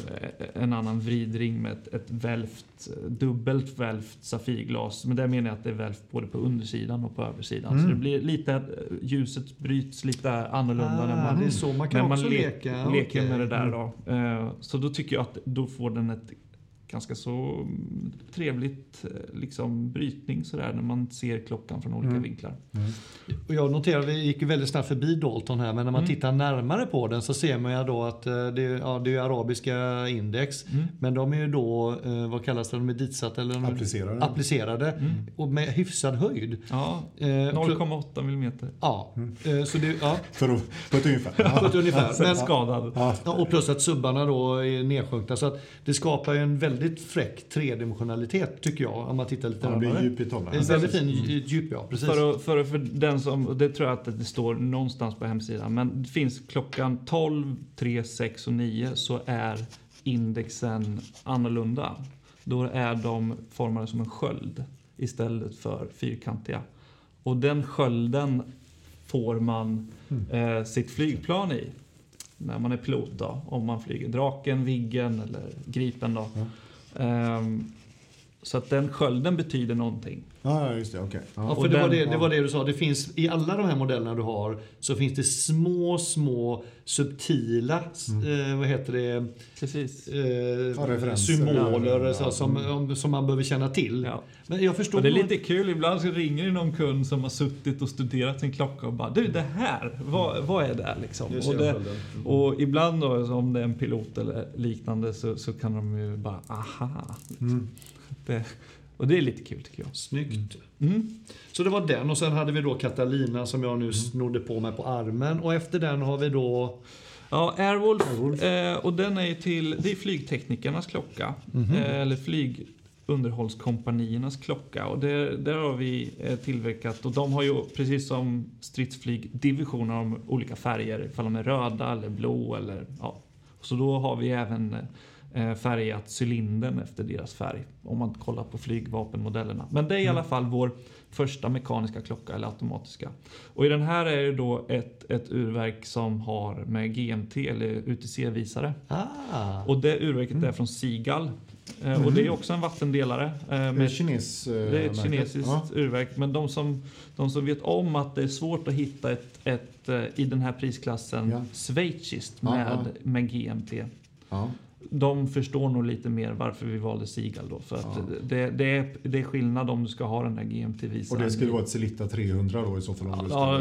en annan vridring med ett, ett välvt, dubbelt välvt safirglas. Men där menar jag att det är välvt både på undersidan och på översidan. Mm. Så det blir lite, eh, ljuset bryts lite annorlunda när Ah, man, det är så man kan när man le- leka. leker Okej. med det där. Då. Eh, så då tycker jag att då får den ett ganska så mm, trevligt eh, liksom, brytning sådär när man ser klockan från olika Mm. vinklar. Och jag noterade, vi gick ju väldigt snabbt förbi Dalton här, men när man Mm. tittar närmare på den så ser man ju då att eh, det, är- ja, det är arabiska index. Mm. Men de är ju då, eh, vad kallas det, de är ditsatta eller Applicerade. applicerade. Mm. Och med hyfsad höjd. Ja, Eh, pl- 0,8 millimeter. Ja, så det, ja, För att, på ett ungefär. på Ja. ett ungefär. [LAUGHS] Men, skadad. Ja. ja, och plus att subbarna då är nedsjunkna. Så att det skapar ju en väldigt fräck tredimensionalitet tycker jag, om man tittar lite Ja, det blir närmare. djup i. Det är väldigt fin djup, ja. Precis. För, att- för, för den som, det tror jag att det står någonstans på hemsidan, men det finns klockan 12, 3, 6 och 9 så är indexen annorlunda. Då är de formade som en sköld istället för fyrkantiga. Och den skölden får man eh, sitt flygplan i. när man är pilot då. Om man flyger Draken, Viggen eller Gripen då. Ehm, så att den skölden betyder någonting. Ja, just det. Okej. Ja, Ja. för det, var den- det, det var det du sa. Det finns, I alla de här modellerna du har så finns det små, små subtila eh, vad heter det, Precis. eh, symboler Ja, så, som, om, som man behöver känna till. Ja. Men jag förstår Och det är lite kul, ibland så ringer det någon kund som har suttit och studerat sin klocka och bara Du det här, vad, vad är det liksom? Och, det, och ibland då, om det är en pilot eller liknande så, så kan de ju bara aha. Mm. Det, och det är lite kul tycker jag. Snyggt. Mm. Så det var den och sen hade vi då Catalina som jag nu snodde på mig på armen och efter den har vi då Ja, Airwolf, Airwolf. Eh, och den är till, det är flygteknikernas klocka. Eh, eller flygunderhållskompaniernas klocka. Och det, där har vi eh, tillverkat, och de har ju precis som stridsflyg divisioner om olika färger, ifall de är röda eller blå eller ja. Så då har vi även eh, färgat cylindern efter deras färg, om man kollar på flygvapenmodellerna. Men det är i alla fall vår första mekaniska klocka, eller automatiska. Och i den här är det då ett, ett urverk som har med GMT, eller UTC-visare. Ah, Och det urverket är från Sigal. Eh, Och det är också en vattendelare. eh, Med kines, eh, det är ett kinesiskt Ja. urverk. Men de som, de som vet om att det är svårt att hitta ett, ett eh, i den här prisklassen Ja. schweiziskt Ja, med, ja. med GMT. Ja. De förstår nog lite mer varför vi valde Sigal då. För att Ja. det, det, är, det är skillnad om du ska ha den där GMT-visaren. Och det skulle vara ett Celita 300 då i så fall om du Ja,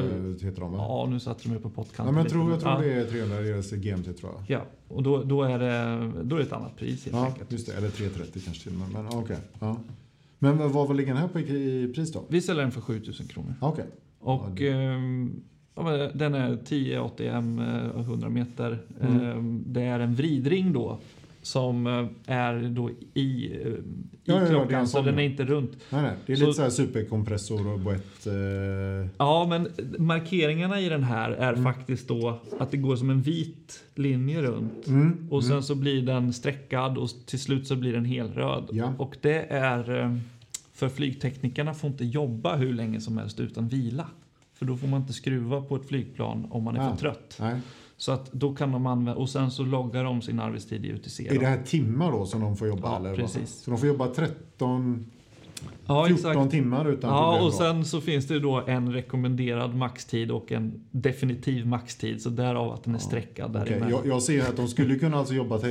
dem va? Ja, nu satte de mig på Ja, pottkanten. men jag lite. tror, jag tror ja. det är 300 deras GMT tror jag. Ja, och då, då, är det, då är det ett annat pris helt Ja, enkelt. just det. Eller 330 kanske till. Men ja, okej. Ja. Men vad, vad ligger den här på i, i pris då? Vi säljer den för 7000 kronor. Ja, Okej. Och Ja, det- ehm, ja, men den är 10 ATM, eh, 100 meter. Mm. Ehm, Det är en vridring då som eh, är då i, eh, i Ja, ja, ja, klockan, en så den ja. är inte runt. Nej, nej. Det är Så- lite så här superkompressor och boett. Eh, Ja, men markeringarna i den här är Mm. faktiskt då att det går som en vit linje runt. mm, Och sen så blir den streckad och till slut så blir den helröd. Ja. Och det är eh, för flygteknikerna får inte jobba hur länge som helst utan vila. För då får man inte skruva på ett flygplan om man är Ah. för trött. nej. Så att då kan de använda, och sen så loggar de sin arbetstid i UTC. Är det här timmar då som de får jobba? Ja, eller vad? precis. Så de får jobba 13, ja, 14 exakt. timmar utan Ja, problem och sen så finns det då en rekommenderad maxtid och en definitiv maxtid. Så därav att den är streckad Okej, däremellan. jag, jag ser att de skulle kunna alltså jobba te,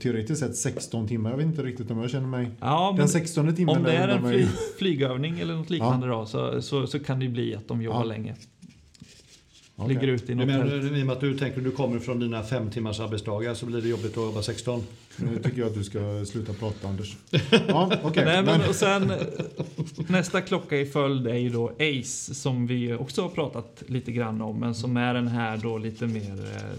teoretiskt sett 16 timmar. Jag vet inte riktigt om jag känner mig... Ja, Den 16 timmen... om det är en fly, flygövning eller något liknande då, så, så, så kan det ju bli att de jobbar Ja. länge. Okej. Ligger ute i du något menar, tält. i och med att du tänker du kommer från dina fem timmars arbetsdagar så blir det jobbigt att jobba 16. Nu tycker jag att du ska sluta prata, Anders. [LAUGHS] Ja, okej. Nej, men, men- och sen, nästa klocka i följd är ju då Ace som vi också har pratat lite grann om men som är den här då lite mer eh,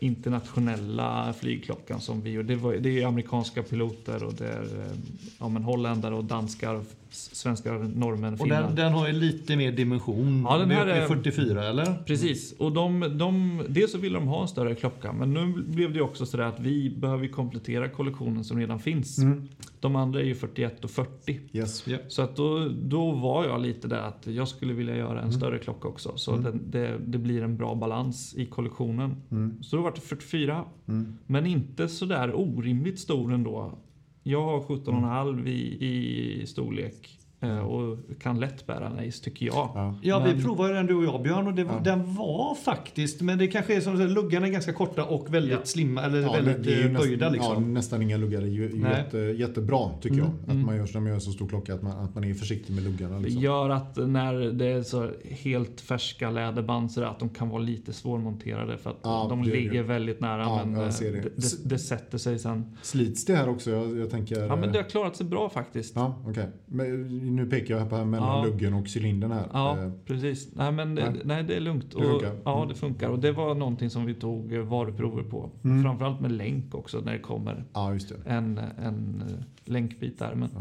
internationella flygklockan som vi och det, var, det är ju amerikanska piloter och det är eh, ja, men holländare och danskar, svenskar, norrmän, Och finnar. den, den har ju lite mer dimension. Ja, den Det är här är- 44 eller? Precis, och de, de, dels så ville de ha en större klocka men nu blev det också sådär att vi behöver komplettera kollektionen som redan finns. Mm. De andra är ju 41 och 40. Yes. Ja. Så att då, då var jag lite där att jag skulle vilja göra en Mm. större klocka också. Så Mm. den, det, det blir en bra balans i kollektionen. Mm. Så då var det 44, Mm. men inte sådär orimligt stor ändå. Jag har 17,5 i, i storlek och kan lätt bära en Ace tycker jag. Ja. Ja, vi Men- provade den du och jag Björn och det, Ja. den var faktiskt, men det kanske är som du luggarna är ganska korta och väldigt Ja. slimma, eller Ja, väldigt det är ju eh, böjda nästan, liksom. ja, nästan inga luggar. Det är ju, jätte, jättebra tycker jag. Mm, Att mm. man gör, när man gör så stor klocka att man, att man är försiktig med luggarna. Det Liksom. gör att när det är så helt färska läderband så att de kan vara lite svårmonterade för att Ja, de det ligger det. väldigt nära Ja, men jag eh, det. det, det, det sätter sig sen. Slits det här också? Jag, jag tänker... Ja men det har klarat sig bra faktiskt. Ja, okej. Men Nu pekar jag här mellan Ja. luggen och cylindern här. Ja, Eh, precis. Nej, men det, Nej. nej, det är lugnt. Det och. Ja, det funkar. Och det var någonting som vi tog varuprover på. Mm. Framförallt med länk också när det kommer Ja, det. en, en eh, länkbit där. Men Ja.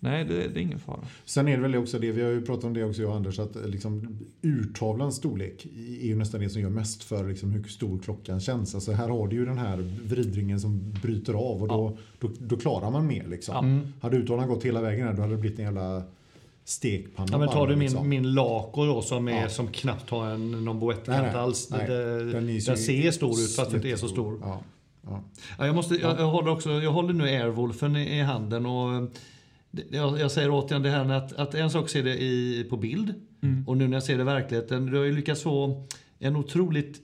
Nej, det, det är ingen fara. Sen är det väl också det, vi har ju pratat om det också jag och Anders, att eh, liksom, urtavlans storlek är ju nästan det som gör mest för liksom, hur stor klockan känns. Alltså, här har du ju den här vridringen som bryter av och då, då, då klarar man mer. Liksom. Ja. Mm. Hade urtavlan gått hela vägen här, då hade det blivit en jävla stekpanna. Ja, men tar du min, liksom. min Laco då som, är, Ja. som knappt har en, någon boettkant alls. nej. Det, Den den, ser stor ut fast den inte är så stor. Ja. Ja. Ja, jag, måste, jag, jag, håller också, jag håller nu Airwolfen i, i handen och eh, jag, jag säger återigen det här med att, att en sak ser det i, på bild och nu när jag ser det i verkligheten. Du har ju lyckats få en otroligt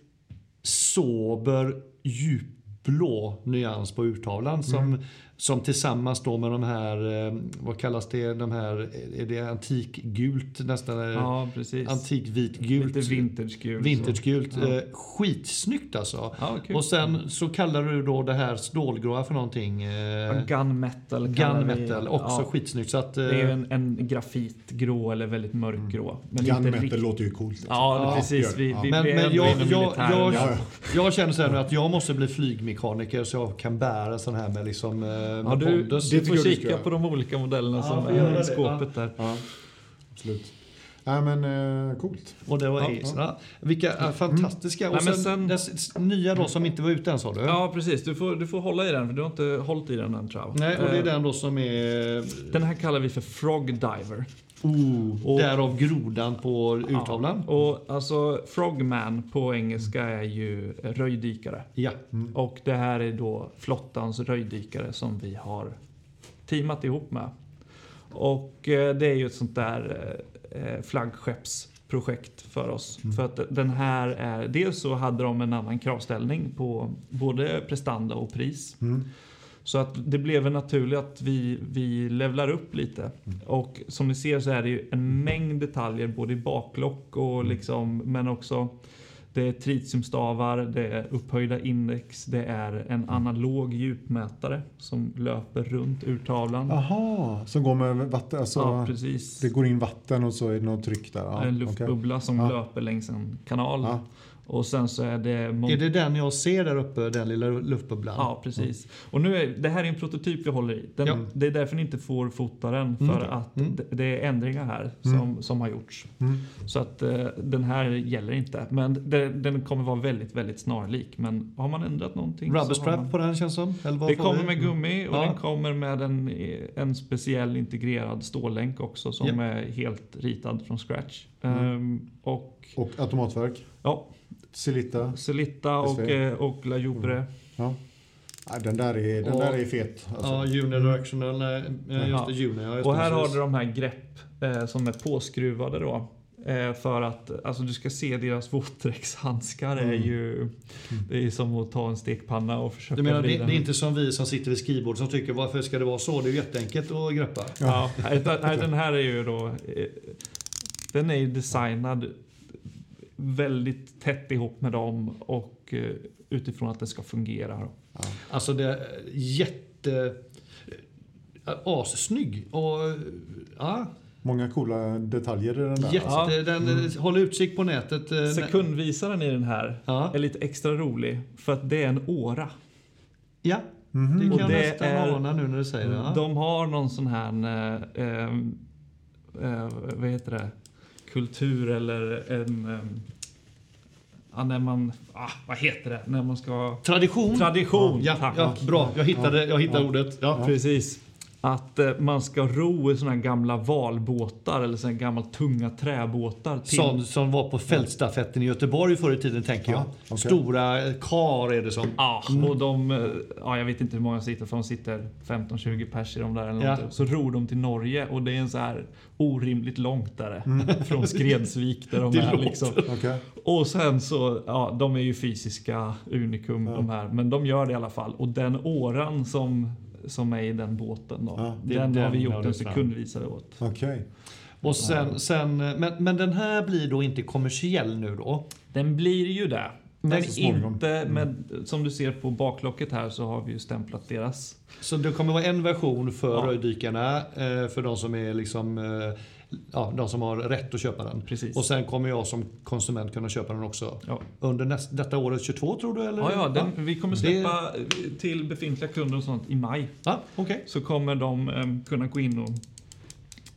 sober, djupblå nyans på urtavlan som, som tillsammans då med de här, eh, vad kallas det, de här, är det antikgult nästan? eh, Ja, precis. Antikvitgult. Lite vintagegul. så. Vintagegult. Ja. Eh, skitsnyggt alltså. Ja. Och sen så kallar du då det här stålgråa för någonting. Ja, Eh, Gun metal kallar gun vi- metal, också ja, skitsnyggt. Så att, eh, Det är ju en, en grafitgrå eller väldigt mörkgrå. Men inte Gunmetal låter ju coolt. Liksom. Ja, Ja, precis. Vi, vi, men, men jag, jag, jag, Ja, jag känner så här nu att jag måste bli flygmekaniker så jag kan bära sån här med liksom eh, Ja, du, du får kika på de olika modellerna Ja, som är det, i skåpet där. Ja, absolut. Nej men eh, coolt. Och det var Ja, Acer. ja. Vilka eh, fantastiska. Och Nej, men sen, sen- den nya då som inte var ute än sa du? Ja, precis. Du får, du får hålla i den, för du har inte hållit i den än tror jag. Nej, och det är Eh, den då som är... Den här kallar vi för Frog Diver. Oh, Och- därav grodan på urtavlan. Ja, och alltså Frogman på engelska är ju röjdykare. Ja. Och det här är då flottans röjdykare som vi har teamat ihop med. Och eh, det är ju ett sånt där eh, flaggskeppsprojekt för oss. För att den här är, dels så hade de en annan kravställning på både prestanda och pris. Så att det blev naturligt att vi, vi levlar upp lite. Och som ni ser så är det ju en mängd detaljer både i baklock och liksom, men också det är tritiumstavar, det är upphöjda index, det är en analog djupmätare som löper runt urtavlan. Aha, som går med vatten. Alltså, Ja, precis. det går in vatten och så är det något tryck där. Ja, en luftbubbla som Ja. löper längs en kanal. Ja. Och sen så är det... mon- Är det den jag ser där uppe, den lilla luftbubblan? Ja, precis. Och nu är, det här är en prototyp vi håller i. Den, Ja. Det är därför ni inte får fota den. För Mm. att Mm. det, är ändringar här som, som har gjorts. Mm. Så att eh, den här gäller inte. Men det, den kommer vara väldigt, väldigt snarlik. Men har man ändrat någonting Rubberstrap man... på den känns som? Eller Det kommer med gummi och Ja. den kommer med en, en speciell integrerad stållänk också som Ja. är helt ritad från scratch. Mm. Ehm, och Och automatverk. ja, Celitta. Celitta och, eh, och La Jubre. Ja. Nej, den där är, den Och- där är fet. Alltså. Ja, unidirectional. nej, eh, Just Ja. det, uni. Ja, just Och här har precis. du de här grepp eh, som är påskruvade då. Eh, för att alltså, du ska se deras våtdräktshandskar är Mm. ju det är som att ta en stekpanna och försöka Du menar, det, det är inte som vi som sitter vid skrivbord som tycker varför ska det vara så? Det är ju jätteenkelt att greppa. Ja, nej, nej, den här är ju då eh, Den är ju designad väldigt tätt ihop med dem och eh, utifrån att det ska fungera. Alltså det är jätte... äh, Assnygg. Och ja, Många coola detaljer i den där. jätte... Ja. Den, Mm. Håll utkik på nätet. eh, Sekundvisaren i den här Ja. är lite extra rolig för att det är en åra. Ja, Mhm. det kan Och jag nästan är- ana nu när du säger det. Ja. De har någon sån här, eh, eh, eh, vad heter det, kultur eller en, ja, när man, ah, vad heter det, när man ska, Tradition. tradition. Ja, ja, bra. Jag hittade, jag hittade Ja. ordet. Ja. Precis. Att eh, man ska ro i såna här gamla valbåtar eller såna här gamla tunga träbåtar. Till, Sån som var på fältstafetten i Göteborg förr i tiden tänker jag. Ja, okej. Stora kar är det som. Ja, och de, eh, ja, jag vet inte hur många sitter, för de sitter 15-20 pers i de där. Eller Ja. något. Så ror de till Norge och det är en så här orimligt långt där. [LAUGHS] Från Skredsvik där de [LAUGHS] Det är. låter. Liksom. Okej. Och sen så, ja, de är ju fysiska unikum Ja. de här. Men de gör det i alla fall. Och den åran som, som är i den båten då. Ja, det är den, har den vi gjort en sekundvisare åt. Okej. Och sen, sen, men, men den här blir då inte kommersiell nu då? Den blir ju det. Men inte med, som du ser på baklocket här så har vi ju stämplat deras. Så det kommer vara en version för Ja. röjdykarna, eh, för de som är liksom eh, Ja, de som har rätt att köpa den. Precis. Och sen kommer jag som konsument kunna köpa den också. Ja. Under näst, detta året 22 tror du? Eller? Ja, ja, den, vi kommer Det- släppa till befintliga kunder och sånt i maj. Ja, okej. Så kommer de em, kunna gå in och,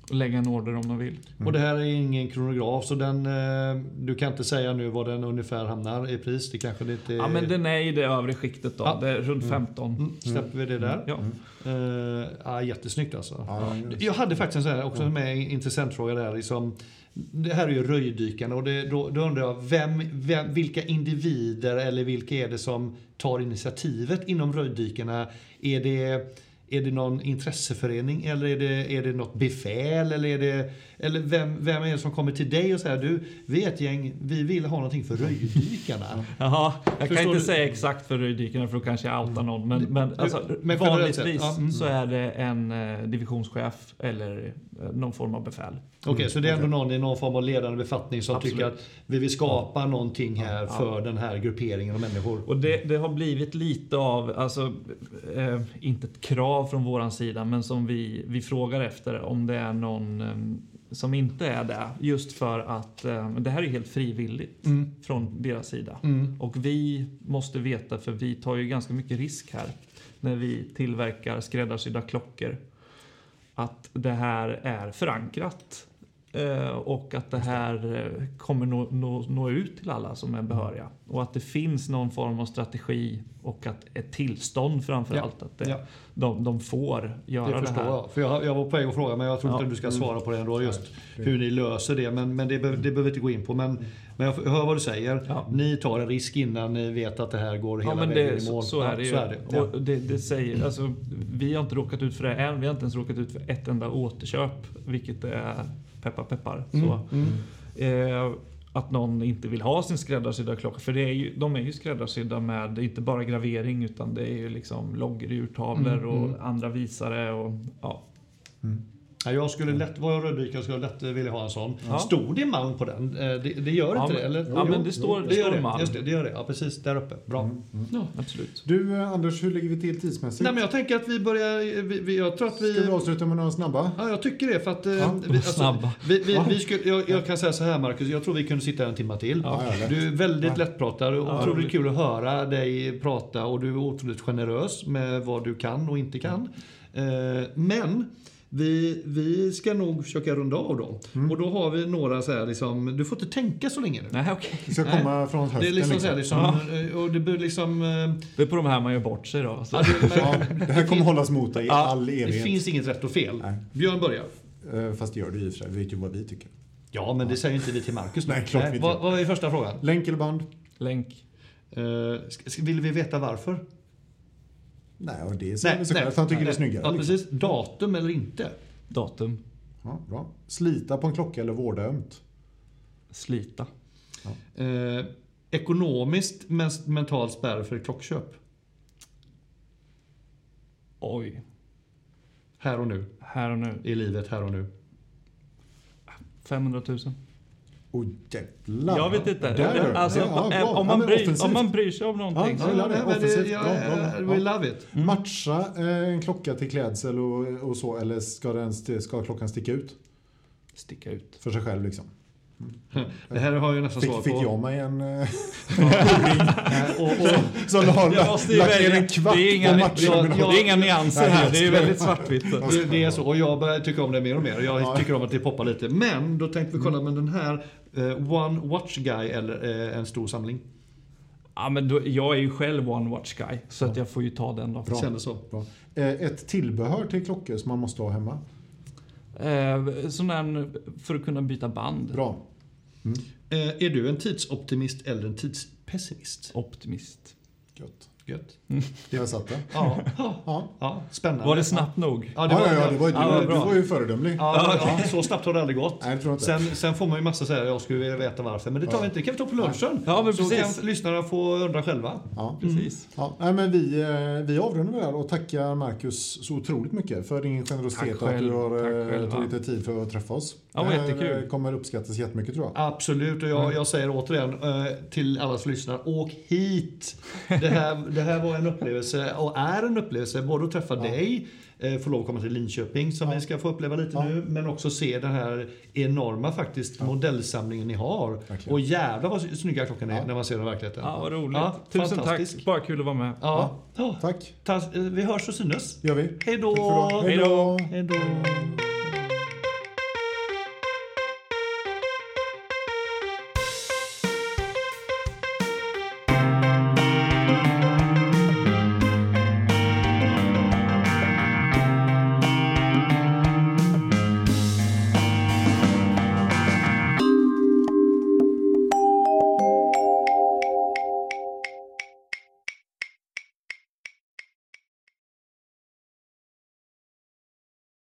och lägga en order om de vill. Och det här är ingen kronograf så den, eh, du kan inte säga nu vad den ungefär hamnar i pris. Det kanske det inte är... Ja, men den är i det övre skiktet då. Ja. Det är runt 15. Mm, släpper vi det där. Ja. Eh, ja, jättesnyggt alltså. Ja, just. Jag hade faktiskt en sån här, också med en intressant fråga där. Liksom, det här är ju röjdykarna och det, då, då undrar jag vem, vem, vilka individer eller vilka är det som tar initiativet inom röjdykarna? Är det, är det någon intresseförening eller är det, är det något befäl? Eller, är det, eller vem, vem är det som kommer till dig och säger du, vi är ett gäng, vi vill ha någonting för röjdykarna. [LAUGHS] Jaha, jag kan Förstår inte du? säga exakt för röjdykarna för då kanske jag outar någon. Men, men, alltså, men vanligtvis ja. Mm. så är det en eh, divisionschef eller eh, någon form av befäl. Okej, så det är ändå någon i någon form av ledande befattning som Absolut. tycker att vi vill skapa någonting här för den här grupperingen av människor. Och det, det har blivit lite av, alltså, eh, inte ett krav från våran sida, men som vi, vi frågar efter om det är någon eh, som inte är det. Just för att eh, det här är helt frivilligt Mm. från deras sida. Mm. Och vi måste veta, för vi tar ju ganska mycket risk här när vi tillverkar skräddarsydda klockor. Att det här är förankrat eh, och att det här eh, kommer nå, nå, nå ut till alla som är behöriga. Och att det finns någon form av strategi och att ett tillstånd framför Ja, allt. Att det, ja. De, de får göra Det det, förstår här. jag. För jag, jag var på väg att fråga men jag tror Ja. inte du ska svara på det ändå. Just hur ni löser det. Men, men det, be- det behöver vi inte gå in på. Men, men jag hör vad du säger. Ja. Ni tar en risk innan ni vet att det här går hela Ja, men vägen det, i mål. så, så är det ju. Är det. Ja. Och det, det säger, alltså, vi har inte råkat ut för det än. Vi har inte ens råkat ut för ett enda återköp, vilket är peppar peppar. Så, Mm. eh, att någon inte vill ha sin skräddarsydda klocka. För det är ju, de är ju skräddarsydda med inte bara gravering utan det är ju liksom loggor, urtavlor Mm, och mm. andra visare. Och, ja. Ja, jag skulle lätt, var jag skulle jag lätt vilja ha en sån. Ja. Stod det Malm på den? Eh, Det, det gör Ja, inte men- det? Eller? ja, men det står- det, det gör står det. Malm. Just det, det gör det. Ja, precis. Där uppe. Bra. ja, absolut. Du eh, Anders, hur ligger vi till tidsmässigt? Nej, men jag tänker att vi börjar... Vi, vi, jag tror att vi... Ska vi avsluta med några snabba? Ja, jag tycker det. För att, eh, Ja, vi, alltså, snabba. Vi, vi, vi skulle, jag, jag kan säga så här Marcus, jag tror vi kunde sitta en timme till. Du är väldigt Ja. lättpratad och Ja, otroligt roligt. kul att höra dig prata och du är otroligt generös med vad du kan och inte kan. Eh, men vi, vi ska nog försöka runda av då. Mm. Och då har vi några så här liksom, du får inte tänka så länge nu. Nej, okej. Det ska Nej. komma från höften Det är liksom, så här, liksom. liksom eh, och det blir liksom... eh, Det är på de här man gör bort sig då. Så. ja, det, Ja, det här kommer hållas mot dig i Ja, all det evighet. finns inget rätt och fel. Nej. Björn börjar. Eh, Fast det gör det i och för sig. Vi vet ju vad vi tycker. Ja, men det säger inte vi till Marcus nu. Nej, klart inte vad, vad är första frågan? Länk eller band? Länk. Ska- vill vi veta varför? Nej, och det är så nej, såklart att han tycker det är snyggare. Ja, liksom. precis. Datum eller inte? Datum. Ja, bra. Slita på en klocka eller vårda ömt? Slita. Eh, ekonomiskt men mental spärr för ett klockköp? Oj. Här och nu. Här och nu. I livet här och nu. 500 000. Åh jävlar. Jag vet inte. Där alltså, Ja, om, Ja, man bryr, om man bryr sig om någonting. Ja, det. nej, men det, Offensivt. ja, Bra, bra, bra. we love it. Matcha eh, en klocka till klädsel och, och så, eller ska, den, ska klockan sticka ut Sticka ut. för sig själv liksom? Det här har jag nästan Fick, svar fick på. jag mig en... Eh, [LAUGHS] som har lagt ner en kvart Det är inga, på matchen. det är inga nyanser här. Det är väldigt svartvitt. det, är så. Och jag börjar tycka om det mer och mer. Jag Ja. tycker om att det poppar lite. Men då tänkte vi kolla med den här. eh, one watch guy eller eh, en stor samling. Ja, men då, jag är ju själv one watch guy. Så att jag får ju ta den då. Bra. Kändes så. Bra. Ett tillbehör till klockor som man måste ha hemma. Eh, sån där för att kunna byta band. Bra. Eh, är du en tidsoptimist eller en tidspessimist? Optimist. Gött. Gött. Jag satt det. Ja, ja, Ja. ja spännande. Var det snabbt nog? Ja, det Ja, var, ja, ja, det var, Ja, du, vad du var ju föredömlig. Ja, ja, så snabbt har det aldrig gått. Nej, det tror jag inte. Sen, sen får man ju massa säga jag skulle vilja veta varför. Men det tar Ja. vi inte. Det kan vi ta på lunchen. Ja, men så precis. kan lyssnarna få undra själva. Ja. Precis. Ja, nej, men vi, eh, vi avrundar det här och tackar Marcus så otroligt mycket för din generositet och att du har eh, tagit dig tid för att träffa oss. Ja, det jättekul. eh, kommer uppskattas jättemycket tror jag. Absolut, och jag, jag säger återigen till alla som lyssnar, åk hit! Det här, det här var en upplevelse, och är en upplevelse, både att träffa dig, eh, få lov att komma till Linköping som Ja. vi ska få uppleva lite Ja. nu, men också se den här enorma faktiskt modellsamlingen ni har. Verkligen. Och jävlar vad snygga klockan är Ja. när man ser den i verkligheten. Ja, vad roligt. Ja, Tusen fantastisk. tack. Bara kul att vara med. Ja. Ja. Tack, Ta- eh, Vi hörs och synes. gör vi. Hej då! Hej då!